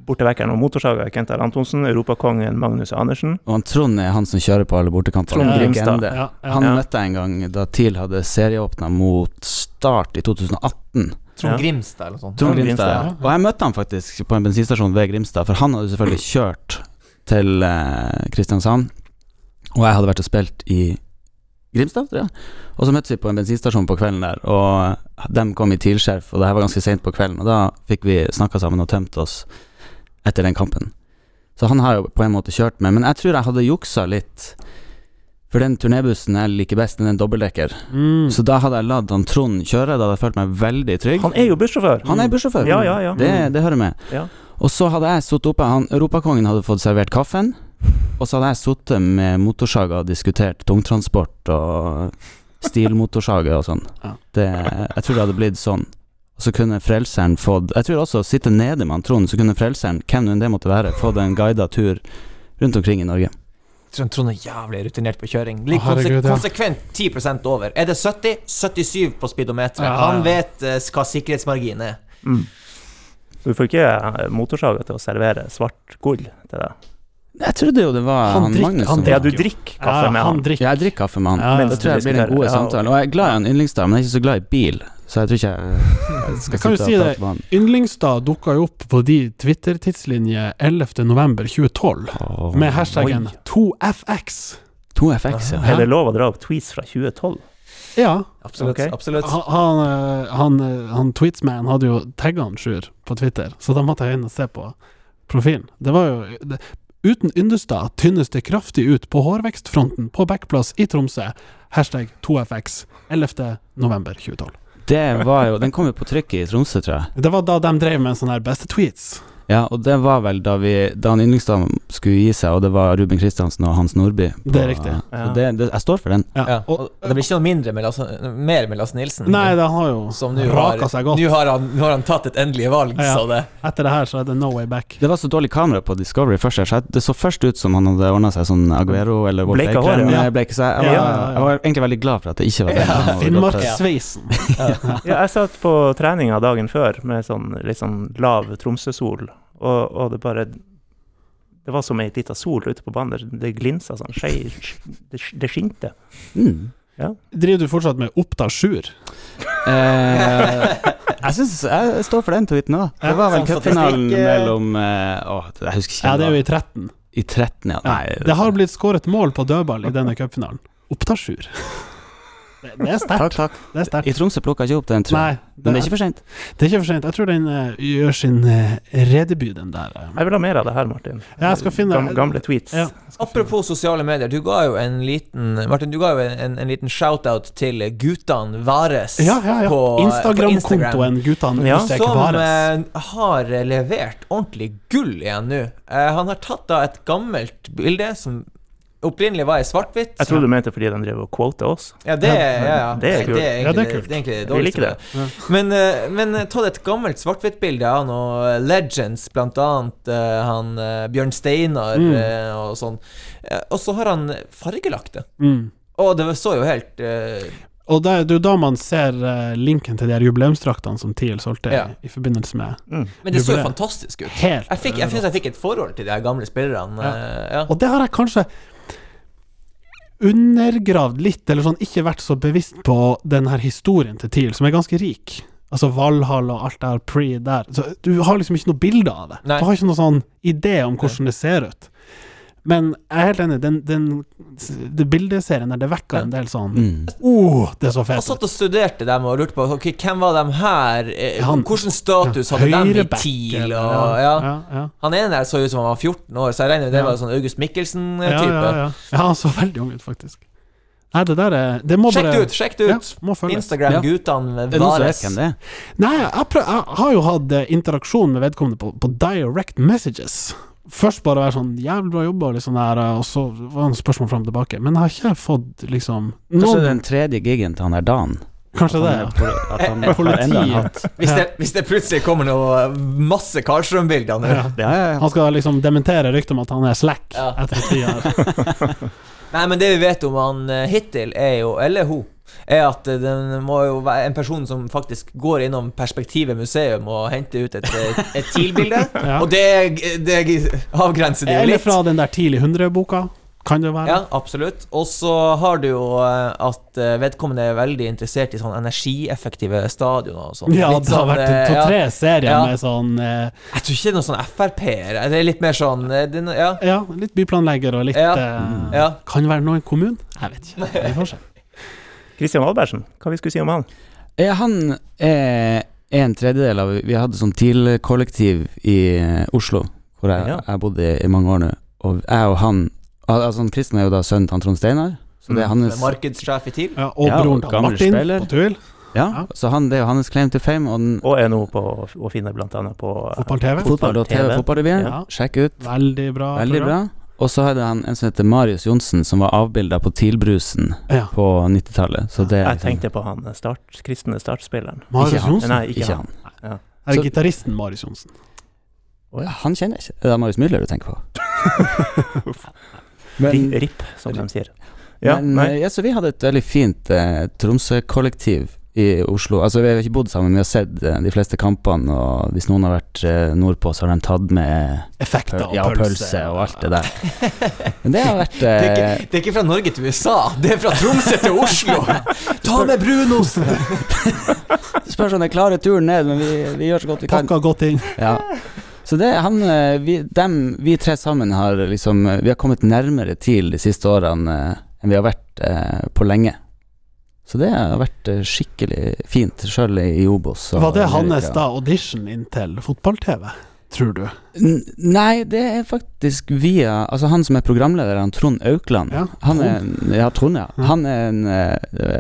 bortevekkeren og Motorsaga, Kent R. Antonsen, Europakongen Magnus Andersen. Og han Trond er han som kjører på alle bortekamper. Trond Grimstad. Ja, ja. Han Ja. møtte jeg en gang da TIL hadde serieåpna mot Start i 2018. Trond Ja. Grimstad eller noe sånt. Trond. Grimstad, ja. Og jeg møtte han faktisk på en bensinstasjon ved Grimstad, for han hadde selvfølgelig kjørt til eh, Kristiansand, og jeg hadde vært og spilt i Grimstad, tror jeg. Og så møttes vi på en bensinstasjon på kvelden der, og de kom i TIL-skjerf, og det her var ganske seint på kvelden, og da fikk vi snakka sammen og tømt oss etter den kampen. Så han har jo på en måte kjørt med, men jeg tror jeg hadde juksa litt. For den turnébussen jeg liker best, den er en dobbeltdekker. Mm. Så da hadde jeg latt han Trond kjøre, da hadde jeg følt meg veldig trygg. Han er jo bussjåfør! Han er bussjåfør. Ja, ja, ja. Det, det hører med. Ja. Og så hadde jeg sittet oppe han, Europakongen hadde fått servert kaffen. Og så hadde jeg sittet med motorsaga og diskutert tungtransport og stilmotorsage og sånn. Det, jeg tror det hadde blitt sånn. Og så kunne frelseren fått Jeg tror også å sitte nede med han Trond, så kunne frelseren, hvem nå enn det måtte være, fått en guida tur rundt omkring i Norge. Trond, Trond er jævlig rutinert på kjøring. Ligger konse ja. konsekvent 10% over. Er det 70? 77 på speedometeret. Ja. Han vet uh, hva sikkerhetsmarginen er. Mm. Så du får ikke eh, motorsaga til å servere svart gull til deg? Jeg trodde jo det var Han han, drikker- Magnus han Ja, du drikker kaffe Ja, med han han. drikker. Ja, jeg drikker kaffe med han. Ja, Det tror jeg blir den gode samtalen. Og jeg er glad i han Yndlingstad, men jeg er ikke så glad i bil. Så jeg tror ikke jeg, jeg skal kan sitte og det. prate med han. Yndlingstad dukka jo opp på de Twitter-tidslinjer 11.11.2012 Åh. med hashtaggen 2FX. 2FX, ja. Er det lov å dra opp tweets fra 2012? Ja, Absolutt. Okay. absolutt. han, han, eh, han, eh, Tweetsman hadde jo tagga han Sjur på Twitter, så da måtte jeg inn og se på profilen. Det var jo det, Uten Yndestad tynnes det kraftig ut på hårvekstfronten på backplass i Tromsø. Hashtag 2FX 11.11.2012. Det var jo Den kom jo på trykk i Tromsø, tror jeg. Det var da de drev med sånne her beste tweets. Ja, og det var vel da vi Da han Yndlingstad skulle gi seg, og det var Ruben Kristiansen og Hans Nordby. på- Det er riktig. Så det, det, jeg står for den. Ja. Og, Og det blir ikke noe mindre med Lasse, mer med Lasse Nilsen. nei, det har jo som raka seg godt. nå har, han, har han tatt et endelig valg, Ja. så det Etter det her så er det no way back. Det var så dårlig kamera på Discovery først, så jeg- det så først ut som han hadde ordna seg sånn Aguero eller Wolf Bleka Eikrem. ja. eh, så jeg, jeg, var, ja, ja. jeg var egentlig veldig glad for at det ikke var det. Ja. Finnmarkssveisen. Ja, jeg satt på treninga dagen før med sånn litt sånn lav Tromsø-sol, og, og det bare Det var som ei lita sol ute på banen. Det, det glinsa sånn. Skei, det, det skinte. Mm. Driver du fortsatt med Oppda Sjur? Eh, jeg synes Jeg står for den tweeten òg. Det var vel Sånn cupfinalen eh. mellom eh, Åh, jeg husker ikke. Ja, det er jo i 13. I 13, ja. Ja, Nei, det har blitt skåret mål på dødball i denne cupfinalen. Oppda Sjur. Det, er sterkt. Takk, takk. Det er sterkt. I Tromsø plukka ikke opp den, tror jeg. Nei, Men det er ikke for seint. det er ikke for sent. Jeg tror den eh, gjør sin uh, redebut, den der. eh. Jeg vil ha mer av det her, Martin. Ja, jeg skal finne- Gam, gamle tweets. Ja. Apropos sosiale medier, du ga jo en liten Martin, du ga jo en, en liten shout-out til guttene Vares Ja, ja, ja. på, på Instagram. Instagram-kontoen Guttene Ja. understrek Som Vares. eh, har levert ordentlig gull igjen nå. Eh, han har tatt da et gammelt bilde som opprinnelig var jeg svart-hvitt. Jeg trodde du mente fordi de drev og quota oss. Ja, det, ja, ja. Det er kult. Det er Ja, det er kult. det er egentlig det Vi liker det. Men, eh, men ta et gammelt svart-hvitt-bilde av noen legends, blant annet eh, han eh, Bjørn Steinar Mm. eh, og sånn. Eh, og så har han fargelagt det. Mm. Og det så jo helt uh, Og det er er jo da man ser eh, linken til de her jubileumsdraktene som TIL solgte Ja. i forbindelse med Mm. Men det så jo fantastisk ut. Helt Jeg, fikk, jeg jeg fikk et forhold til de her gamle spillerne. Ja. eh, ja. Og det har jeg kanskje undergravd litt, eller sånn ikke vært så bevisst på den her historien til TIL, som er ganske rik. Altså Valhall og alt det her pre der. Så du har liksom ikke noe bilde av det. Nei. Du har ikke noe sånn idé om hvordan det ser ut. Men jeg er helt enig, den, den, den bildeserien der, det vekker en del sånn Mm. oh, det er så Jeg fett. satt og studerte dem og lurte på ok, hvem var dem her. Eh, Han- Hvordan status hadde dem i TIL? Og, ja. ja, ja. Han ene der så ut som han var 14 år, så jeg regner med det Ja. var sånn August Mikkelsen-type. ja, ja. ja, han så veldig ung ut, faktisk. Nei, det der er Det må Sjekk det ut! sjekk det ut! Ja. Instagram-guttene noen som vet Vares. Nei, jeg, prøv, jeg har jo hatt eh, interaksjon med vedkommende på, på direct messages. Først bare være sånn 'jævlig bra jobba', liksom der, og så var det spørsmål fram og tilbake. Men jeg har ikke fått liksom Kanskje den tredje gigen til han der Dan? Kanskje det, ja. er. Hvis det, hvis det plutselig kommer noe masse Karlstrøm-bilder nå ja. Ja, ja, ja. Han skal liksom dementere ryktet om at han er slack Ja. etter tida. Nei, men det vi vet om han eh, hittil, er jo, eller hun, er at det den må jo være en person som faktisk går innom Perspektivet museum og henter ut et, et, TIL-bilde. Ja. Og det, det avgrenser det jo Eller fra den der Tidlig 100-boka. Kan det være? Ja, absolutt. Og så har du jo eh, at eh, vedkommende er veldig interessert i sånn energieffektive stadioner og sånn. Ja, Litt det har sånn, vært eh, to-tre ja. serier Ja. med sånn eh, Jeg tror ikke det er noe sånn Frp-er. Det er litt mer sånn Ja. Ja, litt byplanlegger og litt Ja. eh. Kan det være noen kommune? Jeg vet ikke. Vi får se. Christian Albertsen, hva vi skulle si om han? Eh, han er en tredjedel av Vi hadde sånn TIL-kollektiv i eh, Oslo, hvor jeg, Ja. jeg bodde i, mange år nå. Og jeg og han Altså, han Kristian er jo da sønnen til han Trond Steinar, så det er Mm. hans Markedssjef i TIL. Ja, og Ja, broren til Martin spiller. på TIL. Ja, Ja. så han, det er jo hans claim to fame. Og den, Og er nå på å finne annet på eh, Fotball-TV. fotball. Sjekk ut. Veldig bra. Veldig bra. Og så hadde han en som heter Marius Johnsen, som var avbilda på TIL-brusen Ja. på 90-tallet. Så Jeg tenkte på han start, kristne startspilleren. Marius Ikke. Johnsen. Nei, ikke, Ikke han. han. Er det gitaristen Marius Johnsen? Oh, ja, han kjenner jeg ikke. Det er Marius Müller du tenker på. Men, RIP, som de sier. Ja, men nei. eh, ja, så vi hadde et veldig fint eh, Tromsø-kollektiv i Oslo. Altså Vi har ikke bodd sammen, men vi har sett eh, de fleste kampene. Og hvis noen har vært eh, nordpå, så har de tatt med Effekter og ja, pølse. pølse og alt det der. Men det har vært Det er, eh, ikke, det er ikke fra Norge til USA, det er fra Tromsø til Oslo! Ta med brunosten! Spørs om det klarer turen ned, men vi, vi gjør så godt vi kan. Pakka godt inn. Ja. Så det, han, eh, vi, dem, vi tre sammen har liksom eh, Vi har kommet nærmere TIL de siste årene eh, enn vi har vært eh, på lenge. Så det har vært eh, skikkelig fint, sjøl i Obos. Var det hans da audition inn til fotball-TV, tror du? N nei, det er faktisk via Altså han som er programleder, han Trond Aukland. Ja, Han er, en- ja, Trond, ja. Ja. Han er en uh,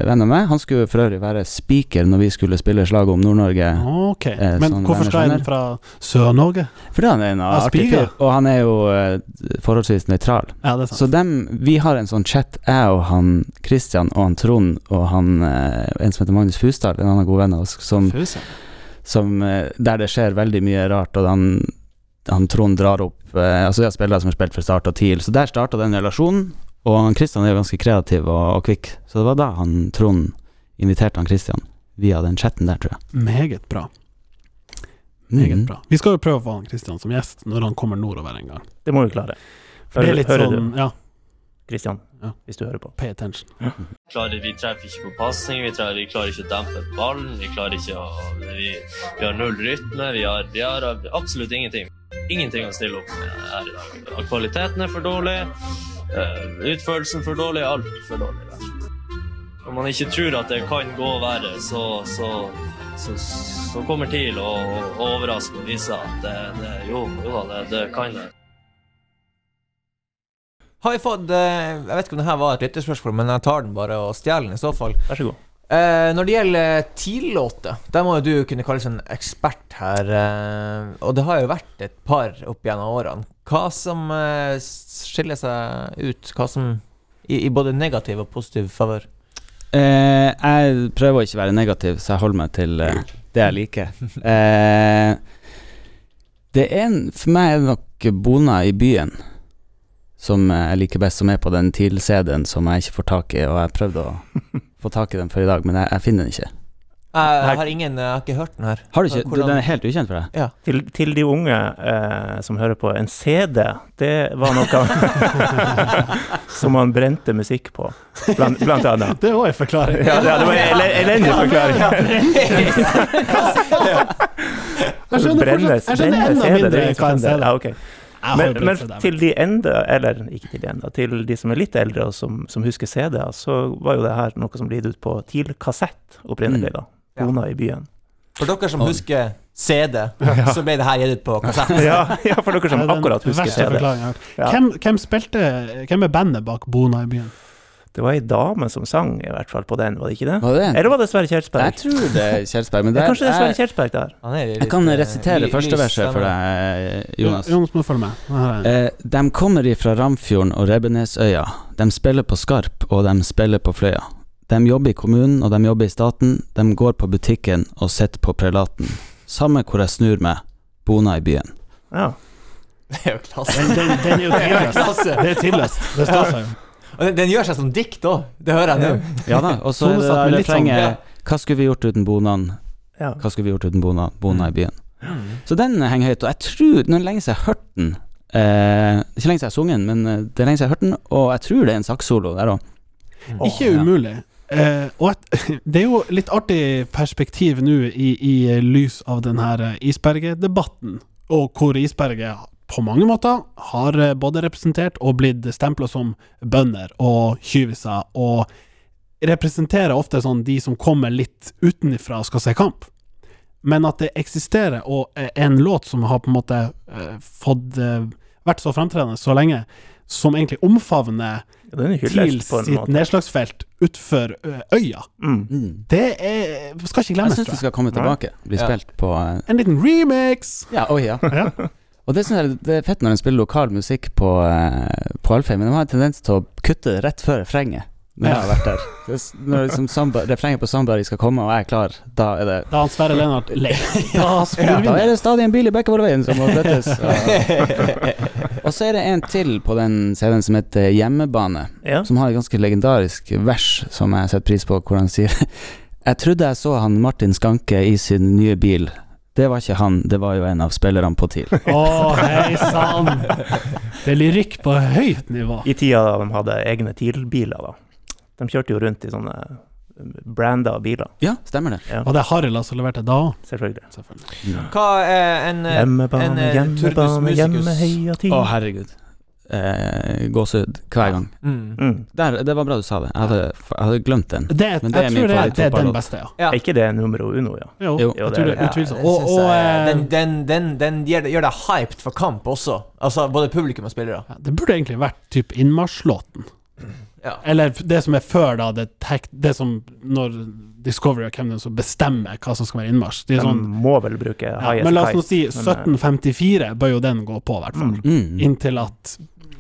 venn av meg. Han skulle for øvrig være speaker når vi skulle spille slag om Nord-Norge. Ok, Eh, men sånn hvorfor skal en fra Sør-Norge? Fordi han er en Ja, artig fyr, og han er jo uh, forholdsvis nøytral. Ja, det er sant. Så dem, vi har en sånn chat, jeg og han Christian og han Trond og han uh, en som heter Magnus Fusdal, en annen god venn av oss, som, Fuse. Som eh, der det skjer veldig mye rart, og han, han Trond drar opp eh, Altså, de har spillere som har spilt for Start og TIL, så der starta den relasjonen. Og han Christian er jo ganske kreativ og, og kvikk, så det var da han Trond inviterte han Christian via den chatten der, tror jeg. Meget bra. Meget mm. bra. Vi skal jo prøve å få han Kristian som gjest når han kommer nordover en gang. Det må vi klare. For det er litt sånn, du, ja, Christian, Ja. hvis du hører på. pay attention. klarer, vi treffer ikke på pasning, vi, treffer- vi klarer ikke å dempe ballen, vi klarer ikke å Vi, vi har null rytme, vi har, vi har absolutt ingenting. Ingenting å stille opp med her i dag. Kvaliteten er for dårlig, eh, utførelsen for dårlig, alt for dårlig. rett. Når man ikke tror at det kan gå verre, så, så, så, så kommer TIL og, og overrasker og viser at det, det, jo, jo da, det, det kan det. Har vi fått eh, Jeg vet ikke om det her var et lytterspørsmål, men jeg tar den bare og stjeler den i så fall. Vær så god. Eh, når det gjelder TIL-låter, der må jo du kunne kalles en ekspert her. eh, og det har jo vært et par opp gjennom årene. Hva som eh, skiller seg ut? Hva som i, i både negativ og positiv favør? Eh, jeg prøver å ikke være negativ, så jeg holder meg til eh, det jeg liker. Eh, det er en For meg er det nok Bona i byen som eh, jeg liker best, som er på den TIL-CD-en som jeg ikke får tak i, og jeg prøvde å få tak i den før i dag, men jeg, jeg finner den ikke. Jeg, jeg har ingen Jeg har ikke hørt den her. Har du ikke? Hvordan- Den er helt ukjent for deg? Til, til de unge eh, som hører på, en CD, det var noe som man brente musikk på, blant, blant annet. Det var en forklaring. Ja, det, det var en elendig forklaring. Jeg skjønner fortsatt- jeg skjønner enda mindre er hva en skjønner. CD Ja, ok. Men, men det. til de enda, eller ikke til de enda, til de som er litt eldre og som, som husker CD-er, så var jo det her noe som ble gitt ut på TIL-kassett opprinnelig, da. Ja. Bona i byen. For dere som husker CD, så ble det her gitt ut på kassett. Ja, ja, for dere som akkurat husker CD. Ja. Hvem, hvem spilte Hvem er bandet bak Bona i byen? Det var ei dame som sang, i hvert fall, på den, var det ikke det? Var det det? Eller var det Sverre Kjelsberg? Jeg tror det er Kjelsberg, men Det er kanskje det er Sverre Kjelsberg der. Er jeg kan eh, resitere første verset for deg, Jonas. Jonas må følge med. Eh, de kommer ifra Ramfjorden og Rebbenesøya. De spiller på Skarp, og de spiller på Fløya. De jobber i kommunen, og de jobber i staten. De går på butikken og sitter på prelaten. Samme hvor jeg snur meg, bona i byen. Ja. Det er jo klasse. Den, den, den er jo tidløs. Det er tidløst. Det står seg jo. Og den, den gjør seg som dikt òg, det hører jeg nå. Ja da, og så er det der sånn- refrenget Hva skulle vi gjort uten bonan? Hva skulle vi gjort uten bona, bona i byen? Så den henger høyt, og jeg tror Nå er det lenge siden jeg har hørt den. Eh, ikke lenge siden jeg har sunget den, men eh, det er lenge siden jeg har hørt den, og jeg tror det er en sakssolo der òg. Ikke umulig. Eh, og et, det er jo litt artig perspektiv nå i, i lys av den her eh, og hvor isberget på mange måter har eh, både representert og blitt stempla som bønder og tjuviser, og representerer ofte sånn de som kommer litt utenifra og skal se kamp. Men at det eksisterer, og en låt som har på en måte eh, fått eh, vært så fremtredende så lenge, som egentlig omfavner er til sitt måte. nedslagsfelt utfor øya. Mm. Mm. Det er skal ikke Jeg glemmes, syns det tror jeg. skal komme tilbake. Bli Ja. spilt på En liten remix! Ja, oh, ja. Og det synes jeg det er fett når en spiller lokal musikk på, eh, på Alfheim, men de har en tendens til å kutte rett før refrenget. Når jeg har vært der. Det er Når liksom samba, refrenget på Somebody skal komme, og jeg er klar, da er det Da han Sverre Lennart lei. Da ja, Da er det stadig en bil i Bekkevollveien som må flyttes. Og, og så er det en til på den CD-en som heter Hjemmebane, Ja. som har et ganske legendarisk vers som jeg setter pris på, hvor han sier Jeg trodde jeg så han Martin Skanke i sin nye bil. Det var ikke han, det var jo en av spillerne på TIL. Å, hei sann! Det er lyrikk på høyt nivå. I tida da de hadde egne TIL-biler, da. De kjørte jo rundt i sånne branda biler, Ja, stemmer det. Og det er Harila som leverte da òg, selvfølgelig. selvfølgelig. Hva er en, eh, Hjemmebane, en, eh, Turdus hjemmebane, Musicus. hjemme, heia Å, herregud. Eh, Gåsehud hver gang. mm. Mm. Der, det var bra du sa det. Jeg hadde, jeg hadde glemt den. Det, Men det jeg min tror det, det er den beste, ja. Ja. Er ikke det numero uno, ja? Jo, Jo. jeg tror det er utvilsomt. Den Og, og jeg- eh, den, den, den, den gjør, det- gjør deg hyped for kamp også. Altså både publikum og spillere. ja, det burde egentlig vært typ innmarsjlåten. Ja. Eller det som er før, da. Det, tek, det som når Discovery og hvem det er som bestemmer hva som skal være innmarsj. De sånn, må vel bruke ja, men la oss nå si height, men, eh, 1754 bør jo den gå på, i hvert fall. Mm. Mm. Inntil at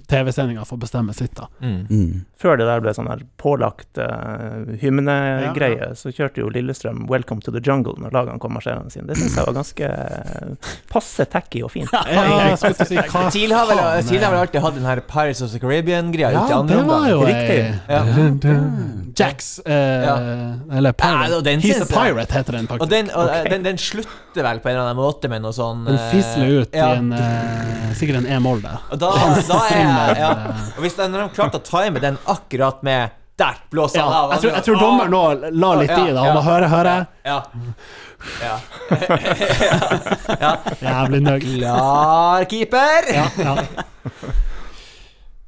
TV-sendinga får bestemme sitt, da. Mm. Mm. Før det der ble sånn her pålagt uh, hymnegreie, så kjørte jo Lillestrøm 'Welcome to the Jungle' når lagene kom marsjerende sine. Det syns jeg var ganske eh, passe tacky og fint. Ja, si TIL har vel, faen, har vel eh, alltid hatt den her Pirates of the Caribbean-greia Ja, andre det var jo. Riktig. eh, Ja. dun, dun. Eh, Ja. Eller Pirate. Ja, den He's a Pirate, heter den faktisk. Og, den, og okay. Den, den slutter vel på en eller annen måte med noe sånn Den fisler ut ja. i en Sikkert en e-moll der. Og da, da er ja. Og hvis de, når de klarte å time den akkurat med Der blåser han Ja, av! jeg tror, jeg tror dommeren nå la litt i det. Han må høre, høre. Ja. ja. ja. Jævlig nøgg. Klar keeper! Ja, ja.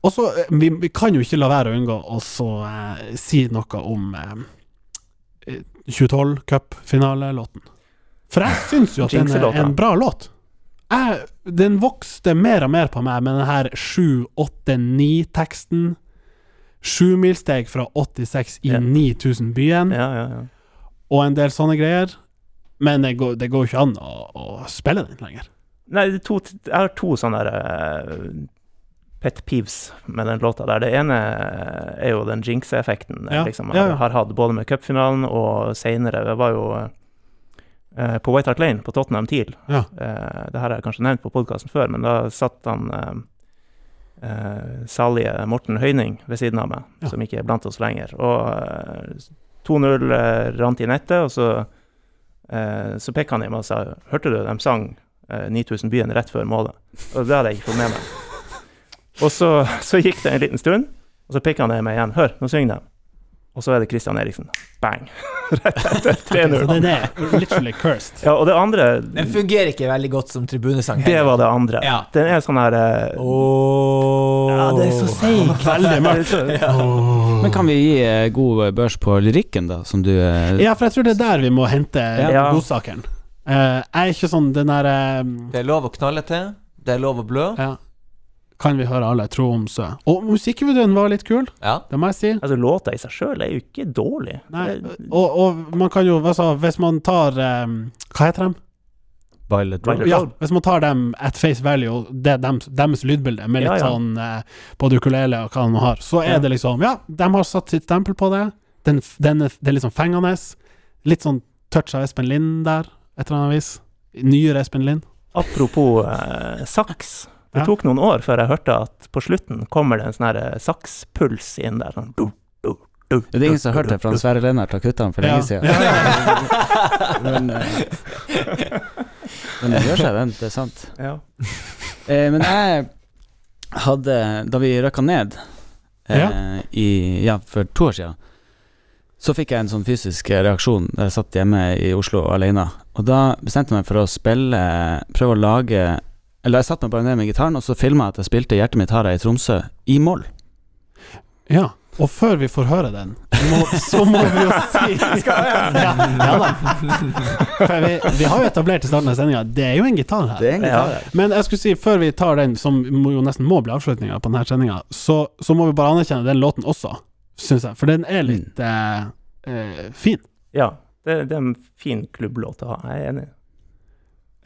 Og så, eh, vi, vi kan jo ikke la være å unngå å eh, si noe om eh, 2012 cupfinalelåten. For jeg syns jo at den er en bra låt. Jeg, den vokste mer og mer på meg med den her 7-8-9-teksten. Sjumilssteg fra 86 i yeah. 9000 byen, Ja, ja, ja. og en del sånne greier. Men det går, det går ikke an å, å spille den lenger. Nei, det to, jeg har to sånne der, eh, pet peeves med den låta der. Det ene er jo den jinx-effekten Ja, liksom, jeg ja. har hatt både med cupfinalen og seinere. Det var jo eh, på White Hart Lane på Tottenham TIL. Ja. Eh, det her har jeg kanskje nevnt på podkasten før, men da satt han eh, eh, salige Morten Høyning ved siden av meg, Ja. som ikke er blant oss lenger. Og eh, 2-0 eh, rant i nettet, og så Eh, så pekte han i meg og sa Hørte du de sang eh, 9000 byen rett før målet? Og det hadde jeg ikke fått med meg. Og så, så gikk det en liten stund, og så pekte han i meg igjen. Hør, nå synger de. Og så er det Christian Eriksen. Bang! Rett etter 3-0. den er literally cursed. Ja, og det andre, Den fungerer ikke veldig godt som tribunesang. det var det andre. Ja. Den er sånn her uh, oh. Ja, det er så seigt. Veldig mørkt. Men kan vi gi uh, god børs på lyrikken, da, som du uh, Ja, for jeg tror det er der vi må hente Ja. godsakeren. Eh, jeg er ikke sånn den derre Det er lov å knalle til. Det er lov å blø. ja. Kan vi høre alle tro om sø? Og musikkvideoen var litt kul, Ja. det må jeg si. Altså, låta i seg sjøl er jo ikke dårlig. Nei, og, og man kan jo altså, Hvis man tar um, Hva heter dem? Violet Violet Ja, hvis man tar dem at face value, det er dem, deres lydbilde, med litt Ja, ja. sånn eh, både ukulele og hva de har, så er Ja. det liksom Ja, de har satt sitt stempel på det. Den, den er, det er litt sånn fengende. Litt sånn touch av Espen Lind der, et eller annet vis. Nyere Espen Lind. Apropos eh, saks. Det Ja. tok noen år før jeg hørte at på slutten kommer det en sånn eh, sakspuls inn der. Sånn, du, du, du, Det er ingen som har hørt det fra Sverre Lennart har kutta den for lenge siden. Ja, ja, Men, eh, men det gjør seg, den. Det er sant. Ja. Eh, men jeg hadde Da vi røkka ned eh, i, ja, for to år siden, så fikk jeg en sånn fysisk reaksjon da jeg satt hjemme i Oslo alene. Og da bestemte jeg meg for å spille Prøve å lage Eller jeg satte meg bare ned med gitaren, og så filma jeg at jeg spilte 'Hjertet mitt har jeg i Tromsø i moll. ja. Og før vi får høre den, må, så må vi jo si Skal ja, ja da. For vi, vi har jo etablert i starten av sendinga, det er jo en gitar her. Det er en gitar. Ja. Men jeg skulle si, før vi tar den, som jo nesten må bli avslutninga på denne sendinga, så, så må vi bare anerkjenne den låten også, syns jeg. For den er litt mm. eh, fin. ja. Det, det er en fin klubblåt å ha. Jeg er enig. Ed-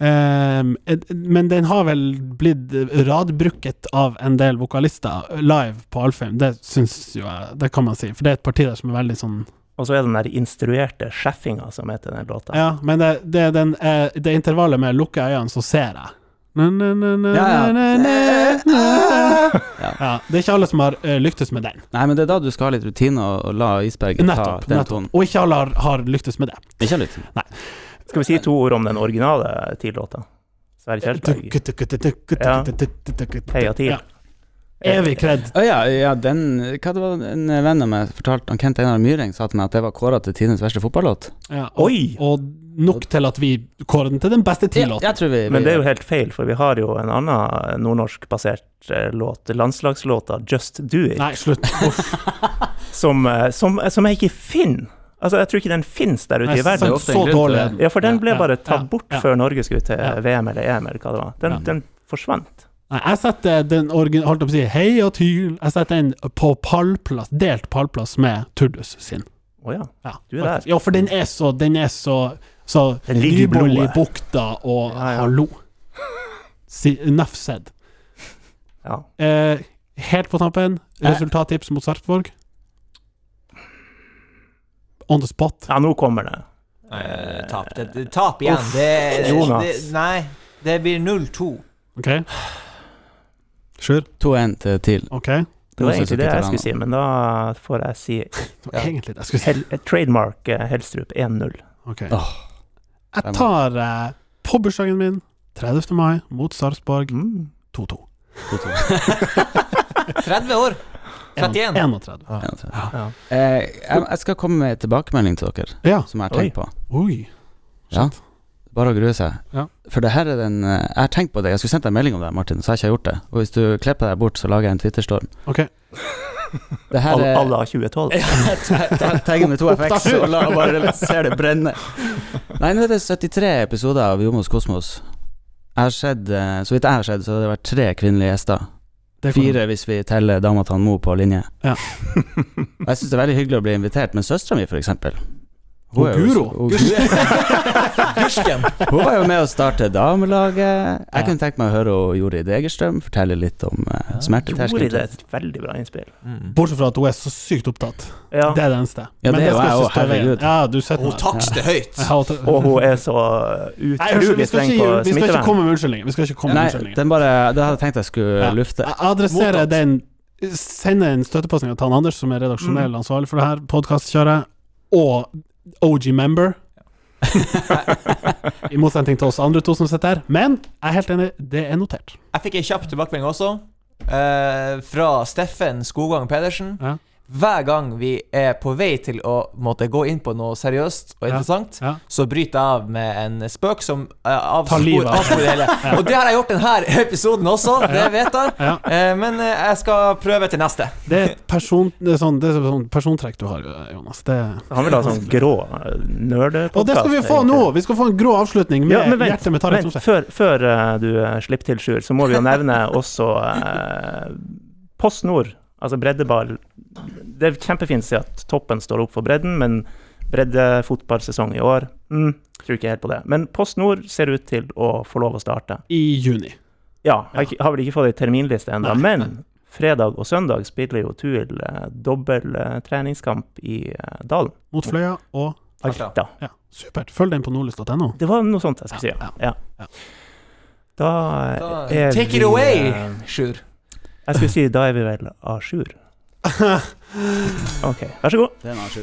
men den har vel blitt radbruket av en del vokalister live på Alfheim. Det syns jo jeg, det kan man si. For det er et parti der som er veldig sånn Og så er det den der instruerte sjeffinga som heter den låta. Ja, men det, det den, eh, det intervallet med lukke øynene, så ser jeg. Na, na, na, na, Ja, ja. na, na, na. Ja. Ja, det er ikke alle som har uh, lyktes med den. Nei, men det er da du skal ha litt rutine og, og la isberget ta den nettopp. tonen. Og ikke alle har, har lyktes med det. Ikke litt. Skal vi si to ord om den originale TIL-låta? Sverre Kjelsberg. Heia TIL. Ja. Evig kred. Å ja, ja, den Hva det var en venn av meg fortalte han Kent Einar Myhring sa til meg at det var kåra til tidenes verste fotballåt. Ja, og, Oi! og nok til at vi kårer den til den beste Ja, TIL-låten. Men det er jo helt feil, for vi har jo en annen nordnorskbasert eh, låt, landslagslåta 'Just Do It', Nei, slutt. Som, eh, som, som jeg ikke finner. Altså, jeg tror ikke den finnes der ute i verden. så dårlig. Ja, for den ble bare tatt bort ja. før Norge skulle til VM eller EM, eller hva det var. Den, Ja. den forsvant. Nei, jeg setter den origin, holdt jeg på å si, hei og tyl, Jeg setter den på pallplass, delt pallplass med Turdus sin. Å ja. Ja, Du er der. Ja, for den er så Den er så, så Den ligger i blodet. bukta og Ja, ja. hallo. Si, enough said. ja. Eh, helt på tampen, Eh. resultattips mot Sarpsborg. On the spot. Ja, nå kommer det. Nei, tap. Det, det, tap igjen. Det, Jonas. det, nei, det blir 0-2. OK? Sjur? 2-1 til TIL. OK? Det var egentlig det jeg skulle si, men da får jeg si Det var egentlig det jeg skulle si. hel, trademark eh, Helstrup 1-0. Ok. Oh. Jeg tar eh, på bursdagen min, 30. mai, mot Sarpsborg, Mm. 2-2. 30 år. 31. 31. Ja. Eh, jeg, jeg skal komme med tilbakemelding til dere, Ja. som jeg har tenkt på. Oi. Ja. Bare å grue seg. Ja. For det her er den eh, Jeg har tenkt på det. Jeg skulle sendt deg en melding om det, Martin, så har jeg ikke gjort det. Og hvis du klipper deg bort, så lager jeg en Twitterstorm. OK. Det her er alle har 2012. Tegn med to FX og la bare se det brenne. Nei, nå er det 73 episoder av Jomos Kosmos. Jeg har sett, eh, Så vidt jeg har sett, så har det vært tre kvinnelige gjester. Fire hvis vi teller dama til Mo på linje. Ja. Jeg syns det er veldig hyggelig å bli invitert, men søstera mi, for eksempel Og er jo- Guro. hun- Gursken. Hun var jo med å starte damelaget. Jeg Ja. kunne tenkt meg å høre hun Jorid Egerstrøm fortelle litt om uh, Gjorde smerteterskelen. er et veldig bra innspill. Mm. Bortsett fra at hun er så sykt opptatt. Ja. Det er det eneste. Ja, Men det er jo skal jeg ikke også, stå i veien. herregud. Ja, du setter Hun meg. takster høyt. Har tatt- Og hun er så Nei, unnskyld, utrolig vi skal streng ikke, på vi skal ikke smittevern. komme med unnskyldninger. Vi skal ikke komme med Nei, unnskyldninger. den bare, det hadde jeg tenkt jeg skulle Ja. lufte. Jeg adresserer Mottatt. den Sender en støttepasning til han Anders, som er redaksjonell Mm. ansvarlig for det her podkastkjøret, og OG member. I motsetning til oss andre to som sitter her. Men jeg er helt enig, det er notert. Jeg fikk ei kjapp tilbakemelding også, eh, fra Steffen Skogvang Pedersen. Ja. Hver gang vi er på vei til å måtte gå inn på noe seriøst og interessant, Ja. så bryter jeg av med en spøk som uh, Tar livet av. avsporer det hele. Og det har jeg gjort denne episoden også, det vet jeg. Ja. Eh, men uh, jeg skal prøve til neste. Det er et person, det er sånn, det er sånn persontrekk du har, Jonas. Det Han vil ha sånn grå nerdepodkast. og det skal vi få nå! Vi skal få en grå avslutning med Ja, men vent, hjertet med tarret vent Tromsø. før, før du slipper til, Sjur, så må vi jo nevne også Post Nord, altså breddeball. Det er kjempefint å si at toppen står opp for bredden, men breddefotballsesong i år mm, Tror ikke helt på det. Men Post Nord ser ut til å få lov å starte. I juni. Ja, har, ikke, har vel ikke fått ei terminliste ennå, Nei, men fredag og søndag spiller jo Tuil eh, dobbel eh, treningskamp i eh, Dalen. Mot Fløya og Alta. Ja, supert. Følg den på nordlys.no. Det var noe sånt jeg skulle si, Ja, ja. Da Da, er take vi it away, eh, Sjur. Jeg skulle si da er vi vel a jour. OK, vær så god. Det er en annen sju.